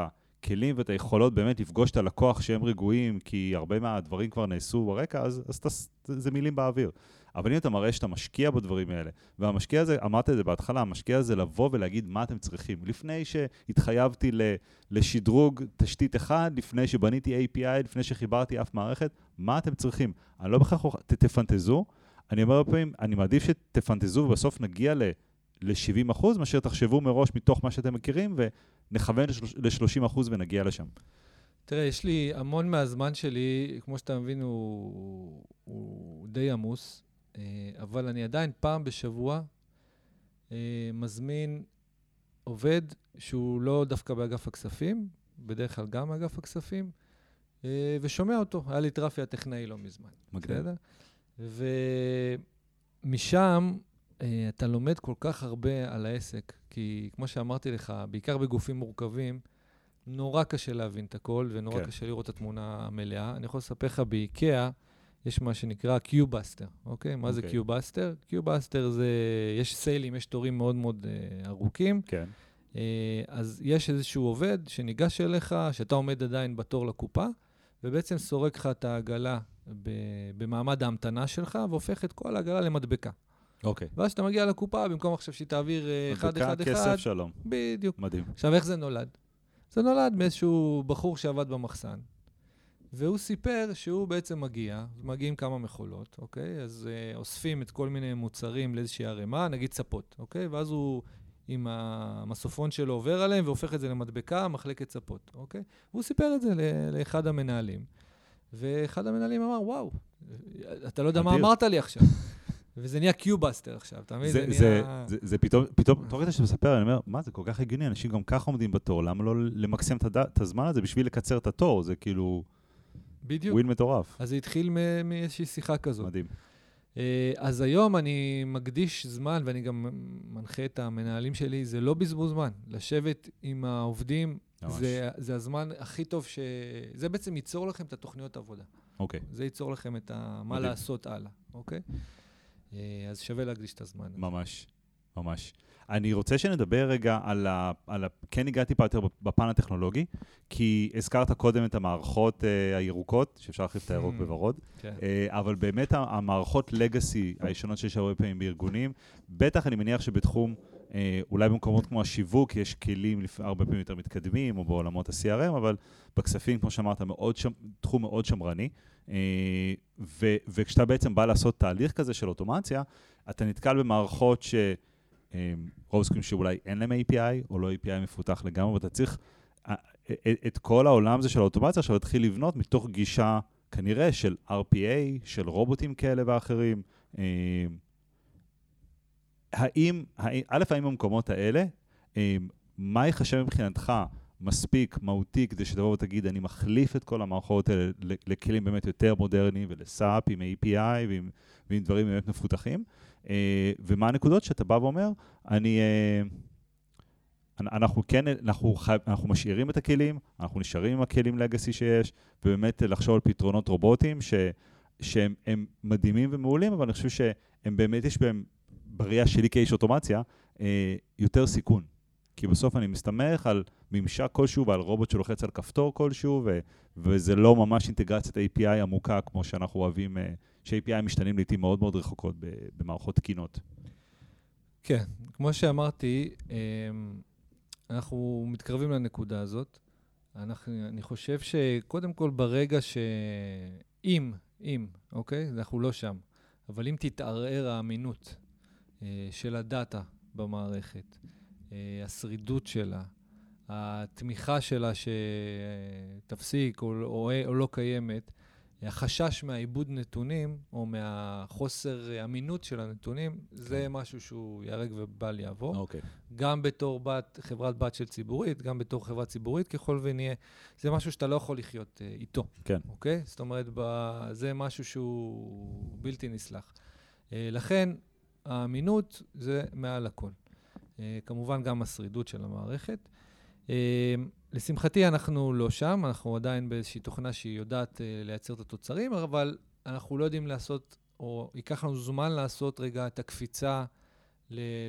הכלים ואת היכולות באמת לפגוש את הלקוח שהם רגועים, כי הרבה מהדברים כבר נעשו ברקע, אז, אז אתה, זה, מילים באוויר. אבל אם אתה מראה שאתה משקיע בדברים האלה, והמשקיע הזה, אמרת את זה בהתחלה, המשקיע הזה לבוא ולהגיד מה אתם צריכים. לפני שהתחייבתי לשדרוג תשתית אחד, לפני שבניתי API, לפני שחיברתי אף מערכת, מה אתם צריכים? אני לא בהכרח, תפנטזו, אני אומר הרבה פעמים, אני מעדיף שתפנטזו ובסוף נגיע ל... ל-70 אחוז, מאשר תחשבו מראש מתוך מה שאתם מכירים, ונכוון ל-30 אחוז ונגיע לשם. תראה, יש לי המון מהזמן שלי, כמו שאתה מבין, הוא, הוא די עמוס, אה, אבל אני עדיין פעם בשבוע אה, מזמין עובד שהוא לא דווקא באגף הכספים, בדרך כלל גם באגף הכספים, אה, ושומע אותו. היה לי את רפי הטכנאי לא מזמן. בסדר? ומשם אתה לומד כל כך הרבה על העסק, כי כמו שאמרתי לך, בעיקר בגופים מורכבים, נורא קשה להבין את הכל, ונורא כן. קשה לראות את התמונה המלאה. אני יכול לספר לך, באיקאה יש מה שנקרא queue buster, אוקיי? מה זה אוקיי. queue buster? queue buster זה, יש sale ים, יש תורים מאוד מאוד אה, ארוכים. כן. אה, אז יש איזשהו עובד שניגש אליך, שאתה עומד עדיין בתור לקופה, ובעצם סורק לך את העגלה במעמד ההמתנה שלך, והופך את כל העגלה למדבקה. אוקיי. ואז כשאתה מגיע לקופה, במקום עכשיו שהיא תעביר אה, אחד, כסף, שלום. בדיוק. מדהים. עכשיו, איך זה נולד? זה נולד מאיזשהו בחור שעבד במחסן, והוא סיפר שהוא בעצם מגיע, מגיעים כמה מכולות, אוקיי? אז אה, אוספים את כל מיני מוצרים לאיזושהי ערימה, נגיד ספות, אוקיי? ואז הוא עם המסופון שלו עובר עליהם והופך את זה למדבקה, מחלקת ספות, אוקיי? והוא סיפר את זה לאחד המנהלים, ואחד המנהלים אמר, וואו, אתה לא יודע מה. אמרת לי עכשיו. וזה נהיה queue buster עכשיו, אתה מבין? זה, זה זה, נהיה... זה, זה פתאום, פתאום, תוך כדי שאתה מספר, אני אומר, מה, זה כל כך הגיוני, אנשים גם ככה עומדים בתור, למה לא למקסם את, הזמן הזה בשביל לקצר את התור? זה כאילו בדיוק. ווין מטורף. אז זה התחיל מאיזושהי שיחה כזאת. מדהים. אה, אז היום אני מקדיש זמן, ואני גם מנחה את המנהלים שלי, זה לא בזבוז זמן. לשבת עם העובדים, ממש. זה, זה הזמן הכי טוב ש... זה בעצם ייצור לכם את התוכניות עבודה. אוקיי, זה ייצור לכם את ה... מה מדהים. לעשות הלאה, אוקיי? אה, אז שווה להקדיש את הזמן. ממש, ממש. אני רוצה שנדבר רגע על ה... על ה... כן הגעתי טיפה יותר בפן הטכנולוגי, כי הזכרת קודם את המערכות אה, הירוקות, שאפשר להחליף את הירוק Hmm. בוורוד, כן. אה, אבל באמת המערכות לגאסי הישנות שיש הרבה פעמים בארגונים, בטח אני מניח שבתחום, אולי במקומות כמו השיווק, יש כלים הרבה פעמים יותר מתקדמים, או בעולמות ה-CRM, אבל בכספים, כמו שאמרת, מאוד שם, תחום מאוד שמרני. אה, ו, וכשאתה בעצם בא לעשות תהליך כזה של אוטומציה, אתה נתקל במערכות ש... אה, רוב הסיכויים שאולי אין להם API, או לא API מפותח לגמרי, ואתה צריך אה, אה, את כל העולם הזה של האוטומציה עכשיו להתחיל לבנות מתוך גישה כנראה של RPA, של רובוטים כאלה ואחרים. האם, א', האם במקומות האלה, אה, מה ייחשב מבחינתך מספיק מהותי כדי שתבוא ותגיד, אני מחליף את כל המערכות האלה לכלים באמת יותר מודרניים ולסאפ עם API ועם, ועם דברים באמת מפותחים. אה, ומה הנקודות שאתה בא ואומר, אני... אה, אנחנו כן, אנחנו, חי, אנחנו משאירים את הכלים, אנחנו נשארים עם הכלים לגאסי שיש, ובאמת לחשוב על פתרונות רובוטיים ש, שהם מדהימים ומעולים, אבל אני חושב שהם באמת, יש בהם, בראייה שלי כאיש אוטומציה, אה, יותר סיכון. כי בסוף אני מסתמך על ממשק כלשהו ועל רובוט שלוחץ על כפתור כלשהו, ו, וזה לא ממש אינטגרציית API עמוקה כמו שאנחנו אוהבים, אה, ש-API משתנים לעיתים מאוד מאוד רחוקות במערכות תקינות. כן, כמו שאמרתי, אמ, אנחנו מתקרבים לנקודה הזאת. אנחנו, אני חושב שקודם כל ברגע ש... אם, אם, אוקיי? אנחנו לא שם, אבל אם תתערער האמינות אה, של הדאטה במערכת, אה, השרידות שלה, התמיכה שלה שתפסיק או, או, או לא קיימת, החשש מהעיבוד נתונים, או מהחוסר אמינות של הנתונים, זה כן. משהו שהוא ייהרג ובל יעבור. אוקיי. גם בתור בת, חברת בת של ציבורית, גם בתור חברה ציבורית ככל ונהיה. זה משהו שאתה לא יכול לחיות uh, איתו. כן. אוקיי? זאת אומרת, ב, זה משהו שהוא בלתי נסלח. Uh, לכן, האמינות זה מעל הכל. Uh, כמובן, גם השרידות של המערכת. Uh, לשמחתי אנחנו לא שם, אנחנו עדיין באיזושהי תוכנה שהיא יודעת uh, לייצר את התוצרים, אבל אנחנו לא יודעים לעשות, או ייקח לנו זמן לעשות רגע את הקפיצה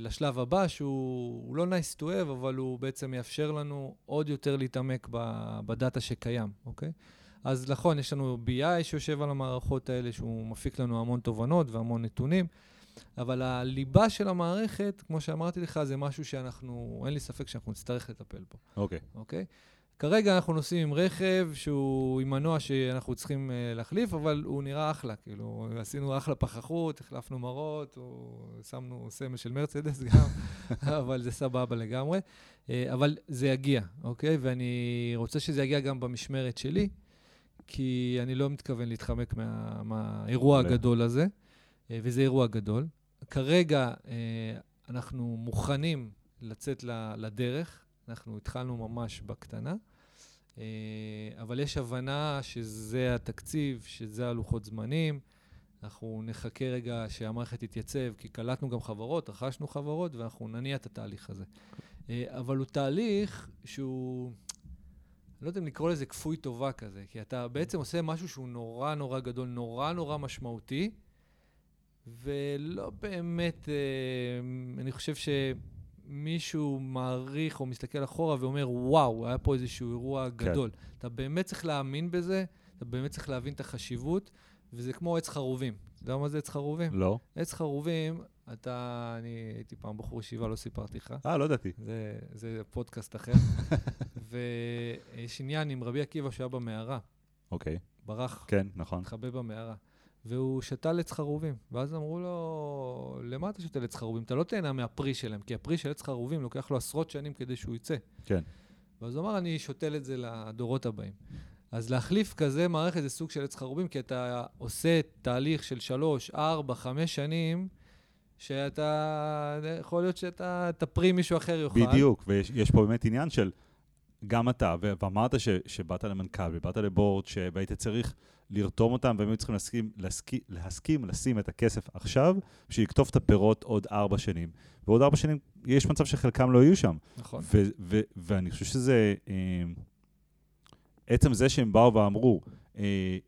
לשלב הבא, שהוא לא nice to have, אבל הוא בעצם יאפשר לנו עוד יותר להתעמק בדאטה שקיים, אוקיי? אז נכון, יש לנו BI שיושב על המערכות האלה, שהוא מפיק לנו המון תובנות והמון נתונים. אבל הליבה של המערכת, כמו שאמרתי לך, זה משהו שאנחנו, אין לי ספק שאנחנו נצטרך לטפל בו. אוקיי. Okay. אוקיי? Okay? כרגע אנחנו נוסעים עם רכב שהוא עם מנוע שאנחנו צריכים uh, להחליף, אבל הוא נראה אחלה, כאילו, עשינו אחלה פחחות, החלפנו מראות, שמנו סמל של מרצדס גם, אבל זה סבבה לגמרי. Uh, אבל זה יגיע, אוקיי? Okay? ואני רוצה שזה יגיע גם במשמרת שלי, כי אני לא מתכוון להתחמק מה, מהאירוע הגדול הזה. אה, וזה אירוע גדול. כרגע אה, אנחנו מוכנים לצאת לדרך, אנחנו התחלנו ממש בקטנה, אה, אבל יש הבנה שזה התקציב, שזה הלוחות זמנים. אנחנו נחכה רגע שהמערכת תתייצב, כי קלטנו גם חברות, רכשנו חברות, ואנחנו נניע את התהליך הזה. אבל הוא תהליך שהוא, לא יודע אם לקרוא לזה כפוי טובה כזה, כי אתה בעצם עושה משהו שהוא נורא נורא גדול, נורא נורא משמעותי, ולא באמת, אה, אני חושב שמישהו מעריך או מסתכל אחורה ואומר, וואו, היה פה איזשהו אירוע כן. גדול. אתה באמת צריך להאמין בזה, אתה באמת צריך להבין את החשיבות, וזה כמו עץ חרובים. אתה יודע מה זה עץ חרובים? לא. עץ חרובים, אתה, אני הייתי פעם בחור ישיבה, לא סיפרתי לך. אה, לא ידעתי. זה, זה פודקאסט אחר. ויש עניין עם רבי עקיבא שהיה במערה. אוקיי. ברח. כן, נכון. התחבא במערה. והוא שתל עץ חרובים. ואז אמרו לו, למה אתה שותל עץ חרובים? אתה לא תהנה מהפרי שלהם, כי הפרי של עץ חרובים לוקח לו עשרות שנים כדי שהוא יצא. כן. ואז הוא אמר, אני שותל את זה לדורות הבאים. אז להחליף כזה מערכת זה סוג של עץ חרובים, כי אתה עושה תהליך של שלוש, ארבע, חמש שנים, שאתה, יכול להיות שאתה תפרי מישהו אחר יאכל. בדיוק, ויש פה באמת עניין של גם אתה, ואמרת ש, שבאת למנכ"ל ובאת לבורד, והיית צריך לרתום אותם, והם היו צריכים להסכים, להסכים, להסכים לשים את הכסף עכשיו, בשביל לקטוף את הפירות עוד ארבע שנים. ועוד ארבע שנים, יש מצב שחלקם לא יהיו שם. נכון. ו- ו- ואני חושב שזה, אה, עצם זה שהם באו ואמרו, אה,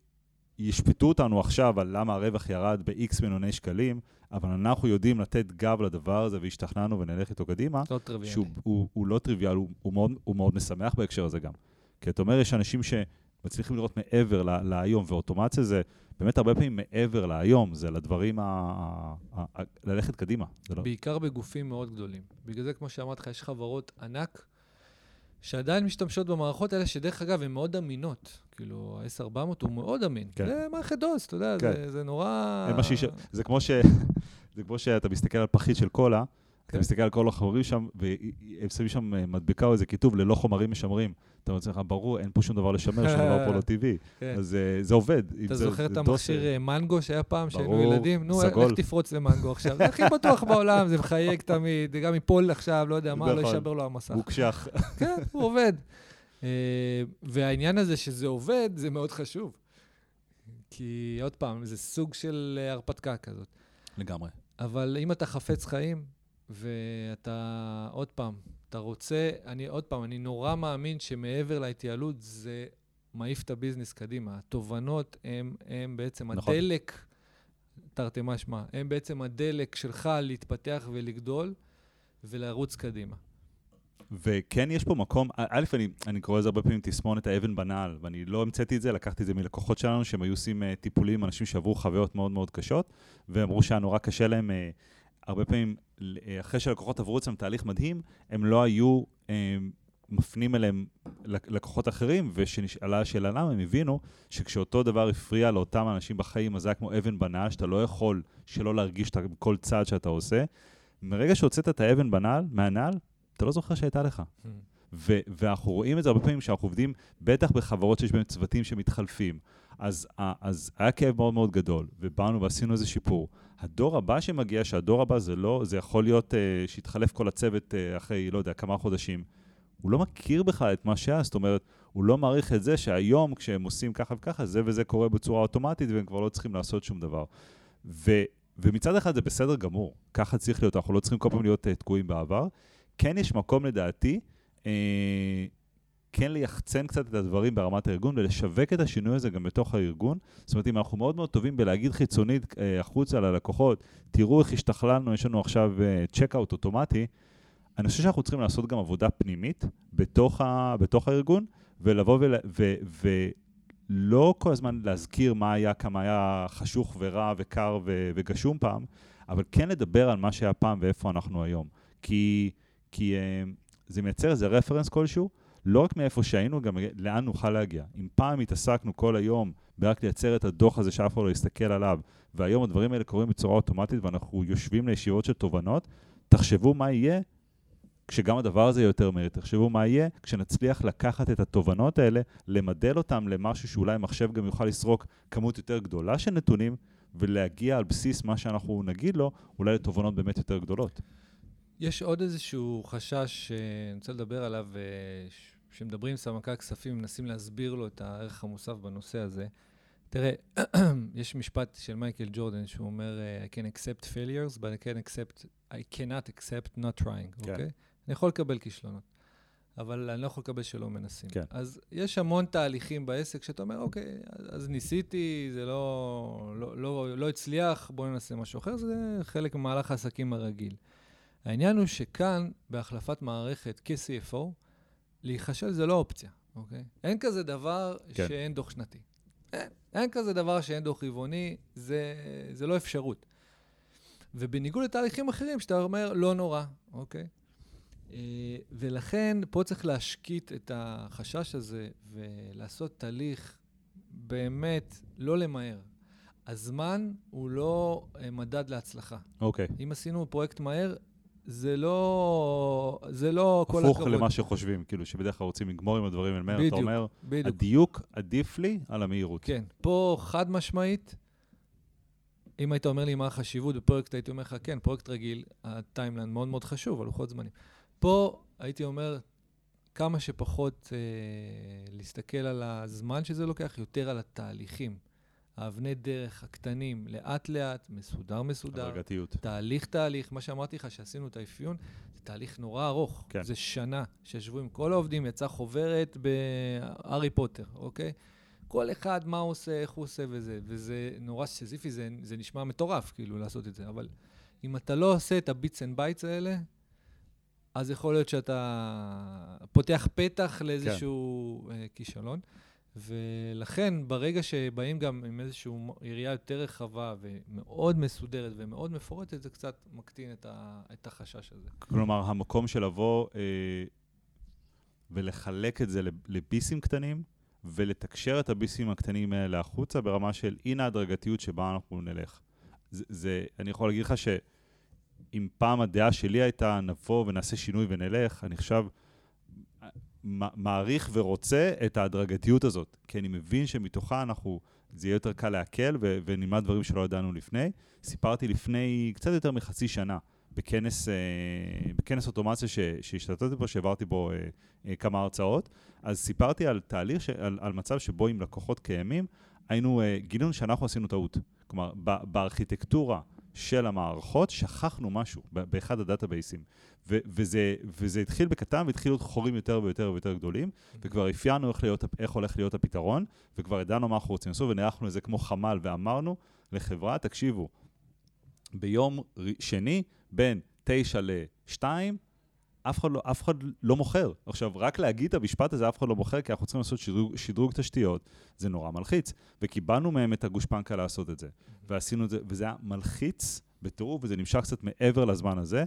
ישפטו אותנו עכשיו על למה הרווח ירד ב-X מיליוני שקלים, אבל אנחנו יודעים לתת גב לדבר הזה והשתכנענו ונלך איתו קדימה. לא טריוויאלי. שהוא הוא, הוא לא טריוויאלי, הוא, הוא, מאוד, הוא מאוד משמח בהקשר הזה גם. כי אתה אומר, יש אנשים שמצליחים לראות מעבר לה, להיום, ואוטומציה זה באמת הרבה פעמים מעבר להיום, זה לדברים, ה, ה, ה, ה, ללכת קדימה. לא... בעיקר בגופים מאוד גדולים. בגלל זה, כמו שאמרתי לך, יש חברות ענק שעדיין משתמשות במערכות האלה, שדרך אגב, הן מאוד אמינות. כאילו, ה-S400 הוא מאוד אמין. כן. זה מערכת דוס, אתה יודע, כן. זה, זה נורא... זה, כמו ש... זה כמו שאתה מסתכל על פחית של קולה, אתה מסתכל על כל החומרים שם, והם שמים שם אה, מדבקה או איזה כיתוב, ללא חומרים משמרים. אתה אומר לעצמך, ברור, אין פה שום דבר לשמר, שום דבר פה לא טבעי. כן. אז אה, זה עובד. אתה זוכר את. המכשיר אה, מנגו שהיה פעם, שהיינו ילדים? נו, סגול. איך תפרוץ למנגו עכשיו? זה הכי בטוח בעולם, זה מחייג תמיד, זה גם ייפול עכשיו, לא יודע מה, לא נכון. יישבר לו המסך. הוא קשח. כן, הוא עובד. והעניין הזה שזה עובד, זה מאוד חשוב. כי עוד פעם, זה סוג של הרפתקה כזאת. לגמרי. אבל אם אתה חפץ חיים, ואתה, עוד פעם, אתה רוצה, אני עוד פעם, אני נורא מאמין שמעבר להתייעלות זה מעיף את הביזנס קדימה. התובנות הם, הם בעצם נכון. הדלק, תרתי משמע, הם בעצם הדלק שלך להתפתח ולגדול ולרוץ קדימה. וכן יש פה מקום, א', אני, אני קורא לזה הרבה פעמים תסמונת האבן בנעל, ואני לא המצאתי את זה, לקחתי את זה מלקוחות שלנו, שהם היו עושים uh, טיפולים, אנשים שעברו חוויות מאוד מאוד קשות, ואמרו שהיה נורא קשה להם, uh, הרבה פעמים, אחרי שהלקוחות עברו אצלם תהליך מדהים, הם לא היו uh, מפנים אליהם לק- לקוחות אחרים, וכשנשאלה השאלה למה, הם הבינו שכשאותו דבר הפריע לאותם אנשים בחיים, אז זה היה כמו אבן בנעל, שאתה לא יכול שלא להרגיש בכל צעד שאתה עושה. מרגע שהוצאת את האבן בנעל, מהנעל, אתה לא זוכר שהייתה לך. ו- ואנחנו רואים את זה הרבה פעמים שאנחנו עובדים, בטח בחברות שיש בהן צוותים שמתחלפים. אז, ה- אז היה כאב מאוד מאוד גדול, ובאנו ועשינו איזה שיפור. הדור הבא שמגיע, שהדור הבא זה לא, זה יכול להיות uh, שיתחלף כל הצוות uh, אחרי, לא יודע, כמה חודשים. הוא לא מכיר בכלל את מה שהיה, זאת אומרת, הוא לא מעריך את זה שהיום כשהם עושים ככה וככה, זה וזה קורה בצורה אוטומטית והם כבר לא צריכים לעשות שום דבר. ו- ומצד אחד זה בסדר גמור, ככה צריך להיות, אנחנו לא צריכים כל פעם להיות uh, תקועים בעבר. כן יש מקום לדעתי, אה, כן ליחצן קצת את הדברים ברמת הארגון ולשווק את השינוי הזה גם בתוך הארגון. זאת אומרת, אם אנחנו מאוד מאוד טובים בלהגיד חיצונית אה, החוצה ללקוחות, תראו איך השתכללנו, יש לנו עכשיו צ'קאוט אוטומטי, אני חושב שאנחנו צריכים לעשות גם עבודה פנימית בתוך, ה, בתוך הארגון, ולבוא ול, ו, ולא כל הזמן להזכיר מה היה, כמה היה חשוך ורע וקר ו, וגשום פעם, אבל כן לדבר על מה שהיה פעם ואיפה אנחנו היום. כי, כי אה, זה מייצר איזה רפרנס כלשהו, לא רק מאיפה שהיינו, גם לאן נוכל להגיע. אם פעם התעסקנו כל היום ברק לייצר את הדוח הזה שאף אחד לא יסתכל עליו, והיום הדברים האלה קורים בצורה אוטומטית ואנחנו יושבים לישיבות של תובנות, תחשבו מה יהיה כשגם הדבר הזה יהיה יותר מהיר. תחשבו מה יהיה כשנצליח לקחת את התובנות האלה, למדל אותם למשהו שאולי מחשב גם יוכל לסרוק כמות יותר גדולה של נתונים, ולהגיע על בסיס מה שאנחנו נגיד לו, אולי לתובנות באמת יותר גדולות. יש עוד איזשהו חשש שאני רוצה לדבר עליו, אה, שמדברים עם סמנכ"ל כספים, מנסים להסביר לו את הערך המוסף בנושא הזה. תראה, יש משפט של מייקל ג'ורדן שהוא אומר, I can accept failures, but I can accept, I cannot accept not trying, כן. אוקיי? אני יכול לקבל כישלונות, אבל אני לא יכול לקבל שלא מנסים. כן. אז יש המון תהליכים בעסק שאתה אומר, אוקיי, אז ניסיתי, זה לא, לא, לא, לא הצליח, בואו ננסה משהו אחר, זה חלק ממהלך העסקים הרגיל. העניין הוא שכאן, בהחלפת מערכת כ-CFO, להיכשל זה לא אופציה, אוקיי? אין כזה דבר כן. שאין דוח שנתי. אין, אין כזה דבר שאין דוח רבעוני, זה, זה לא אפשרות. ובניגוד לתהליכים אחרים, שאתה אומר, לא נורא, אוקיי? אה, ולכן פה צריך להשקיט את החשש הזה ולעשות תהליך באמת לא למהר. הזמן הוא לא אה, מדד להצלחה. אוקיי. אם עשינו פרויקט מהר, זה לא, זה לא כל הפוך הכבוד. למה שחושבים, כאילו שבדרך כלל רוצים לגמור עם הדברים האלה מהר, אתה אומר, בדיוק. הדיוק עדיף לי על המהירות. כן, פה חד משמעית, אם היית אומר לי מה החשיבות בפרויקט, הייתי אומר לך, כן, פרויקט רגיל, ה timeline מאוד מאוד חשוב, הלוחות זמנים. פה הייתי אומר, כמה שפחות אה, להסתכל על הזמן שזה לוקח, יותר על התהליכים. האבני דרך הקטנים, לאט-לאט, מסודר מסודר, הדרגתיות. תהליך תהליך, מה שאמרתי לך שעשינו את האפיון, זה תהליך נורא ארוך. כן. זה שנה שישבו עם כל העובדים, יצאה חוברת בהארי פוטר, אוקיי? כל אחד, מה הוא עושה, איך הוא עושה וזה, וזה נורא סיזיפי, זה, זה נשמע מטורף, כאילו, לעשות את זה, אבל אם אתה לא עושה את ה bits and bytes האלה, אז יכול להיות שאתה פותח פתח לאיזשהו כן. כישלון. ולכן, ברגע שבאים גם עם איזושהי יריעה יותר רחבה ומאוד מסודרת ומאוד מפורטת, זה קצת מקטין את, ה, את החשש הזה. כלומר, המקום של לבוא אה, ולחלק את זה לביסים קטנים, ולתקשר את הביסים הקטנים האלה החוצה ברמה של הנה ההדרגתיות שבה אנחנו נלך. זה, זה, אני יכול להגיד לך אם פעם הדעה שלי הייתה, נבוא ונעשה שינוי ונלך, אני עכשיו מעריך ורוצה את ההדרגתיות הזאת, כי אני מבין שמתוכה אנחנו, זה יהיה יותר קל להקל ו- ונלמד דברים שלא ידענו לפני. סיפרתי לפני קצת יותר מחצי שנה, בכנס, אה, בכנס אוטומציה ש- שהשתתפתי בו, שהעברתי בו אה, אה, כמה הרצאות, אז סיפרתי על תהליך, ש- על, על מצב שבו עם לקוחות קיימים, היינו, גילינו שאנחנו עשינו טעות. כלומר, ב- בארכיטקטורה של המערכות, שכחנו משהו באחד הדאטאבייסים. ו- וזה, וזה התחיל בקטן והתחילו להיות חורים יותר ויותר ויותר גדולים, וכבר אפיינו איך, להיות, איך הולך להיות הפתרון, וכבר ידענו מה אנחנו רוצים לעשות, ונערכנו לזה כמו חמ"ל, ואמרנו לחברה, תקשיבו, ביום שני, בין 9 ל-2, אף אחד, לא, אף אחד לא מוכר. עכשיו, רק להגיד את המשפט הזה, אף אחד לא מוכר, כי אנחנו צריכים לעשות שדרוג, שדרוג תשתיות, זה נורא מלחיץ. וקיבלנו מהם את הגושפנקה לעשות את זה. ועשינו את זה, וזה היה מלחיץ בטירוף, וזה נמשך קצת מעבר לזמן הזה.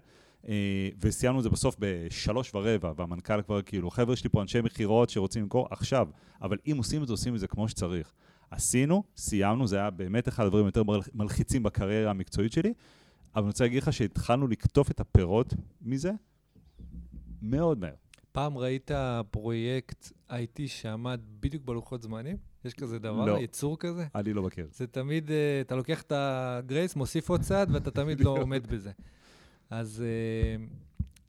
אה, וסיימנו את זה בסוף בשלוש ורבע, והמנכ"ל כבר כאילו, חבר'ה, יש לי פה אנשי מכירות שרוצים למכור עכשיו, אבל אם עושים את זה, עושים את זה כמו שצריך. עשינו, סיימנו, זה היה באמת אחד הדברים היותר מלחיצים בקריירה המקצועית שלי, אבל אני רוצה להגיד לך שהתחלנו לקטוף את הפירות מזה מאוד מהר. פעם ראית פרויקט IT שעמד בדיוק בלוחות זמנים? יש כזה דבר, לא. יצור כזה? אני לא מכיר. זה תמיד, אה, אתה לוקח את הגרייס, מוסיף עוד צעד, ואתה תמיד לא עומד בזה. אז uh,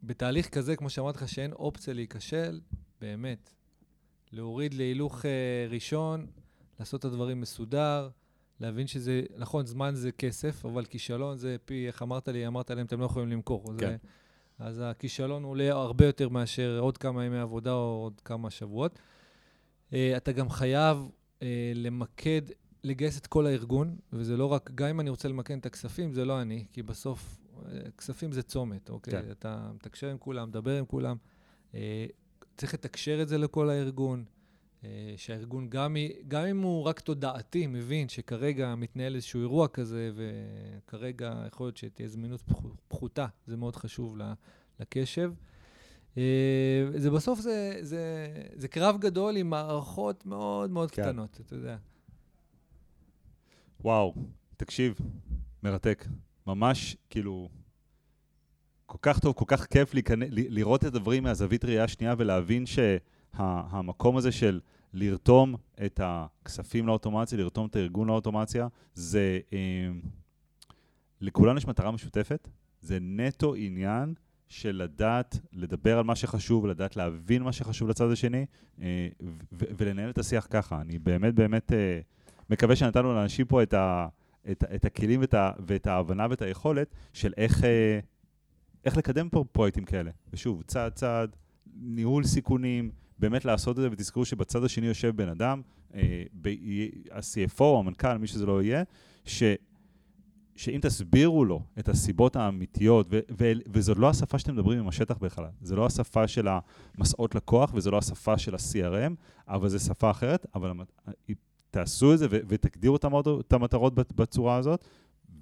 בתהליך כזה, כמו שאמרתי לך, שאין אופציה להיכשל, באמת, להוריד להילוך uh, ראשון, לעשות את הדברים מסודר, להבין שזה, נכון, זמן זה כסף, אבל כישלון זה פי, איך אמרת לי, אמרת להם, אתם לא יכולים למכור. כן. זה, אז הכישלון עולה הרבה יותר מאשר עוד כמה ימי עבודה או עוד כמה שבועות. Uh, אתה גם חייב uh, למקד, לגייס את כל הארגון, וזה לא רק, גם אם אני רוצה למקד את הכספים, זה לא אני, כי בסוף כספים זה צומת, אוקיי? כן. אתה מתקשר עם כולם, מדבר עם כולם. אה, צריך לתקשר את זה לכל הארגון, שהארגון, גם, גם אם הוא רק תודעתי, מבין שכרגע מתנהל איזשהו אירוע כזה, וכרגע יכול להיות שתהיה זמינות פחותה, זה מאוד חשוב לקשב. אה, זה בסוף זה, זה, זה קרב גדול עם מערכות מאוד מאוד כן. קטנות, אתה יודע. וואו, תקשיב, מרתק. ממש, כאילו, כל כך טוב, כל כך כיף. לראות את הדברים מהזווית ראייה השנייה ולהבין שהמקום שה... הזה של לרתום את הכספים לאוטומציה, לרתום את הארגון לאוטומציה, זה... אה, לכולנו יש מטרה משותפת, זה נטו עניין של לדעת לדבר על מה שחשוב, לדעת להבין מה שחשוב לצד השני, אה, ולנהל את השיח ככה. אני באמת באמת אה, מקווה שנתנו לאנשים פה את ה... את, את הכלים ואת, ה, ואת ההבנה ואת היכולת של איך, אה, איך לקדם פה פרויקטים כאלה. ושוב, צעד צעד, ניהול סיכונים, באמת לעשות את זה, ותזכרו שבצד השני יושב בן אדם, אה, ה-CFO או המנכ"ל, מי שזה לא יהיה, ש... שאם תסבירו לו את הסיבות האמיתיות, ו- ו- וזו לא השפה שאתם מדברים עם השטח בכלל, זו לא השפה של המסעות לקוח וזו לא השפה של ה-CRM, אבל זו שפה אחרת, אבל תעשו את זה ו- ותגדירו את המטרות בצורה הזאת,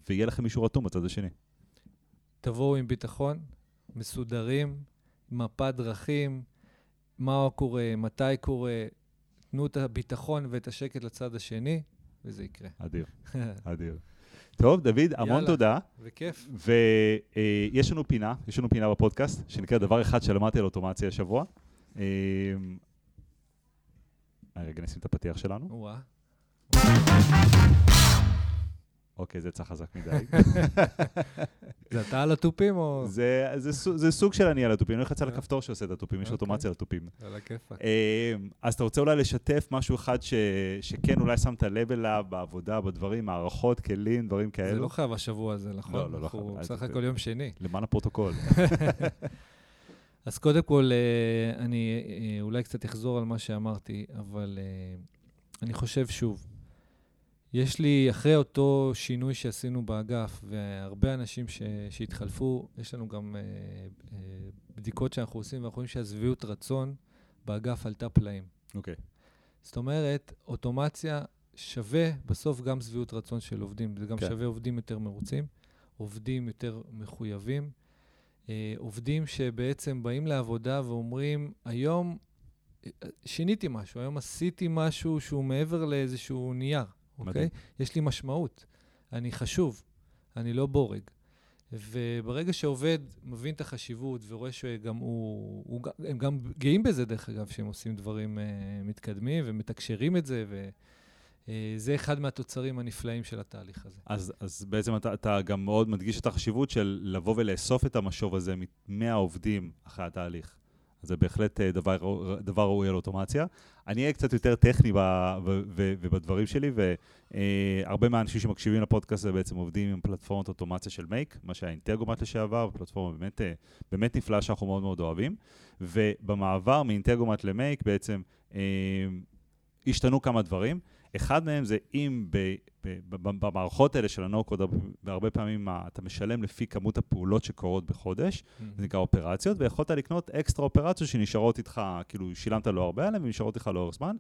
ויהיה לכם מישהו רתום בצד השני. תבואו עם ביטחון, מסודרים, מפת דרכים, מה קורה, מתי קורה, תנו את הביטחון ואת השקט לצד השני, וזה יקרה. אדיר, אדיר. טוב, דוד, המון יאללה, תודה. וכיף. ויש אה, לנו פינה, יש לנו פינה בפודקאסט, שנקראת דבר אחד שלמדתי על אוטומציה השבוע. אה, רגע, נשים את הפתיח שלנו. וואה. אוקיי, זה צריך חזק מדי. זה אתה על התופים או... זה, זה, זה סוג של אני על התופים, אני הולך על הכפתור שעושה את התופים, יש אוקיי. אוטומציה לתופים. על הכיפאק. אמ, אז אתה רוצה אולי לשתף משהו אחד ש, שכן אולי שמת לב אליו בעבודה, בדברים, מערכות, כלים, דברים כאלו? זה לא חייב השבוע הזה, נכון? לא, לא, לא חייב. אנחנו בסך הכל יום שני. למען הפרוטוקול. אז קודם כל, אה, אני אה, אולי קצת אחזור על מה שאמרתי, אבל אה, אני חושב שוב, יש לי, אחרי אותו שינוי שעשינו באגף, והרבה אנשים ש, שהתחלפו, יש לנו גם אה, אה, בדיקות שאנחנו עושים, ואנחנו רואים שהשביעות רצון באגף עלתה פלאים. אוקיי. Okay. זאת אומרת, אוטומציה שווה בסוף גם שביעות רצון של עובדים. זה גם okay. כן. שווה עובדים יותר מרוצים, עובדים יותר מחויבים, אה, עובדים שבעצם באים לעבודה ואומרים, היום אה, שיניתי משהו, היום עשיתי משהו שהוא מעבר לאיזשהו נייר. אוקיי? יש לי משמעות. אני חשוב, אני לא בורג. וברגע שעובד מבין את החשיבות ורואה שגם הוא, הוא, הם גם גאים בזה, דרך אגב, שהם עושים דברים uh, מתקדמים ומתקשרים את זה, וזה uh, אחד מהתוצרים הנפלאים של התהליך הזה. אז, אז בעצם אתה, אתה גם מאוד מדגיש את החשיבות של לבוא ולאסוף את המשוב הזה מהעובדים אחרי התהליך. זה בהחלט אה, דבר, דבר ראוי על אוטומציה. אני אהיה קצת יותר טכני ובדברים שלי, והרבה מהאנשים שמקשיבים לפודקאסט הזה בעצם עובדים עם פלטפורמת אוטומציה של מייק, מה שהיה אינטגומט לשעבר, פלטפורמה באמת, אה, באמת נפלאה שאנחנו מאוד מאוד אוהבים. ובמעבר מאינטגומט למייק בעצם אה, השתנו כמה דברים. אחד מהם זה אם ב, ב, ב, במערכות האלה של ה-No-Code, והרבה פעמים אתה משלם לפי כמות הפעולות שקורות בחודש, mm-hmm. זה נקרא אופרציות, ויכולת לקנות אקסטרה אופרציות שנשארות איתך, כאילו שילמת לו הרבה עליהן ונשארות איתך לאורך זמן,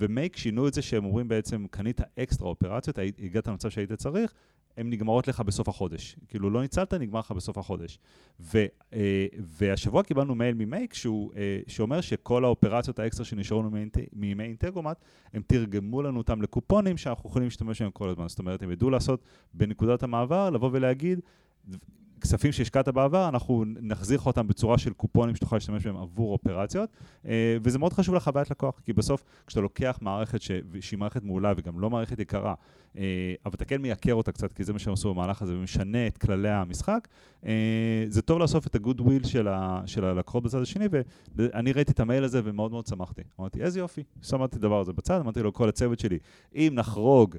ומייק שינו את זה שהם אומרים בעצם, קנית אקסטרה אופרציות, הגעת למצב שהיית צריך, הן נגמרות לך בסוף החודש. כאילו, לא ניצלת, נגמר לך בסוף החודש. ו, אה, והשבוע קיבלנו מייל ממייק שהוא, אה, שאומר שכל האופרציות האקסטרה שנשארו לנו מימי אינטגרומט, הם תרגמו לנו אותם לקופונים שאנחנו יכולים להשתמש בהם כל הזמן. זאת אומרת, הם ידעו לעשות בנקודת המעבר, לבוא ולהגיד, כספים שהשקעת בעבר, אנחנו נחזיר לך אותם בצורה של קופונים שתוכל להשתמש בהם עבור אופרציות, אה, וזה מאוד חשוב לחוויית לקוח, כי בסוף כשאתה לוקח מערכת ש... שהיא מערכת מעולה וגם לא מערכת יקרה, אה, אבל אתה כן מייקר אותה קצת, כי זה מה שהם עשו במהלך הזה, ומשנה את כללי המשחק, אה, זה טוב לאסוף את ה goodwill של, ה... של הלקוחות בצד השני, ואני ראיתי את המייל הזה ומאוד מאוד שמחתי. אמרתי, איזה יופי, שמעתי את הדבר הזה בצד, אמרתי לו, כל הצוות שלי, אם נחרוג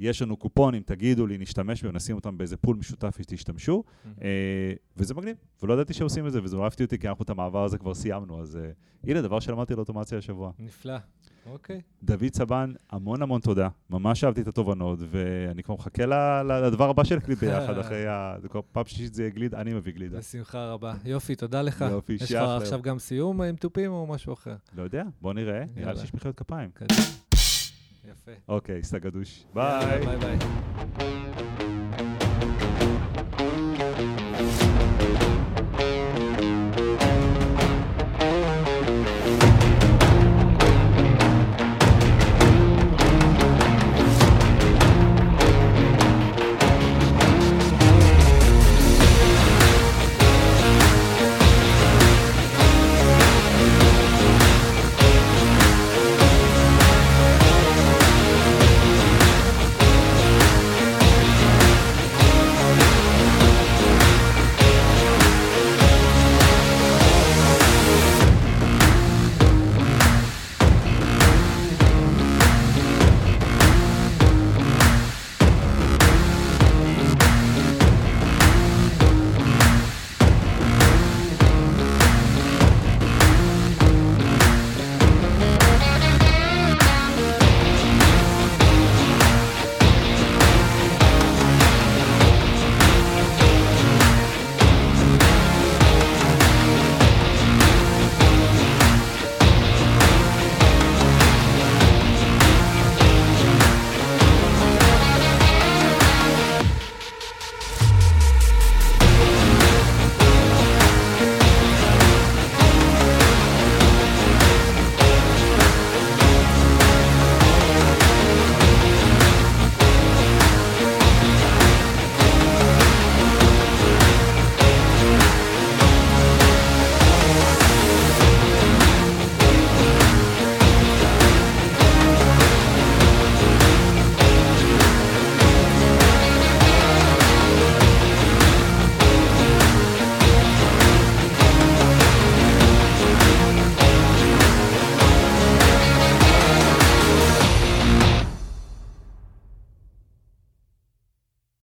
יש לנו קופונים, תגידו לי, נשתמש בהם, נשים אותם באיזה pool משותף שתשתמשו, mm-hmm. וזה מגניב, ולא ידעתי שעושים את זה, וזה אהבתי אותו, כי אנחנו את המעבר הזה כבר סיימנו, אז אה, הנה, דבר שלמדתי על אוטומציה השבוע. נפלא, אוקיי. דוד סבן, המון המון תודה, ממש אהבתי את התובנות, ואני כבר מחכה לדבר הבא של גליד ביחד, אחרי ה... פעם שלישית זה יהיה גליד, אני מביא גלידה. בשמחה רבה. יופי, תודה לך. יופי, יש לך עכשיו גם סיום עם תופים או משהו אחר? לא יודע, בוא נראה, נראה לי שיש מחיאות כפיים. יפה. אוקיי, סטגדוש. ביי. ביי ביי.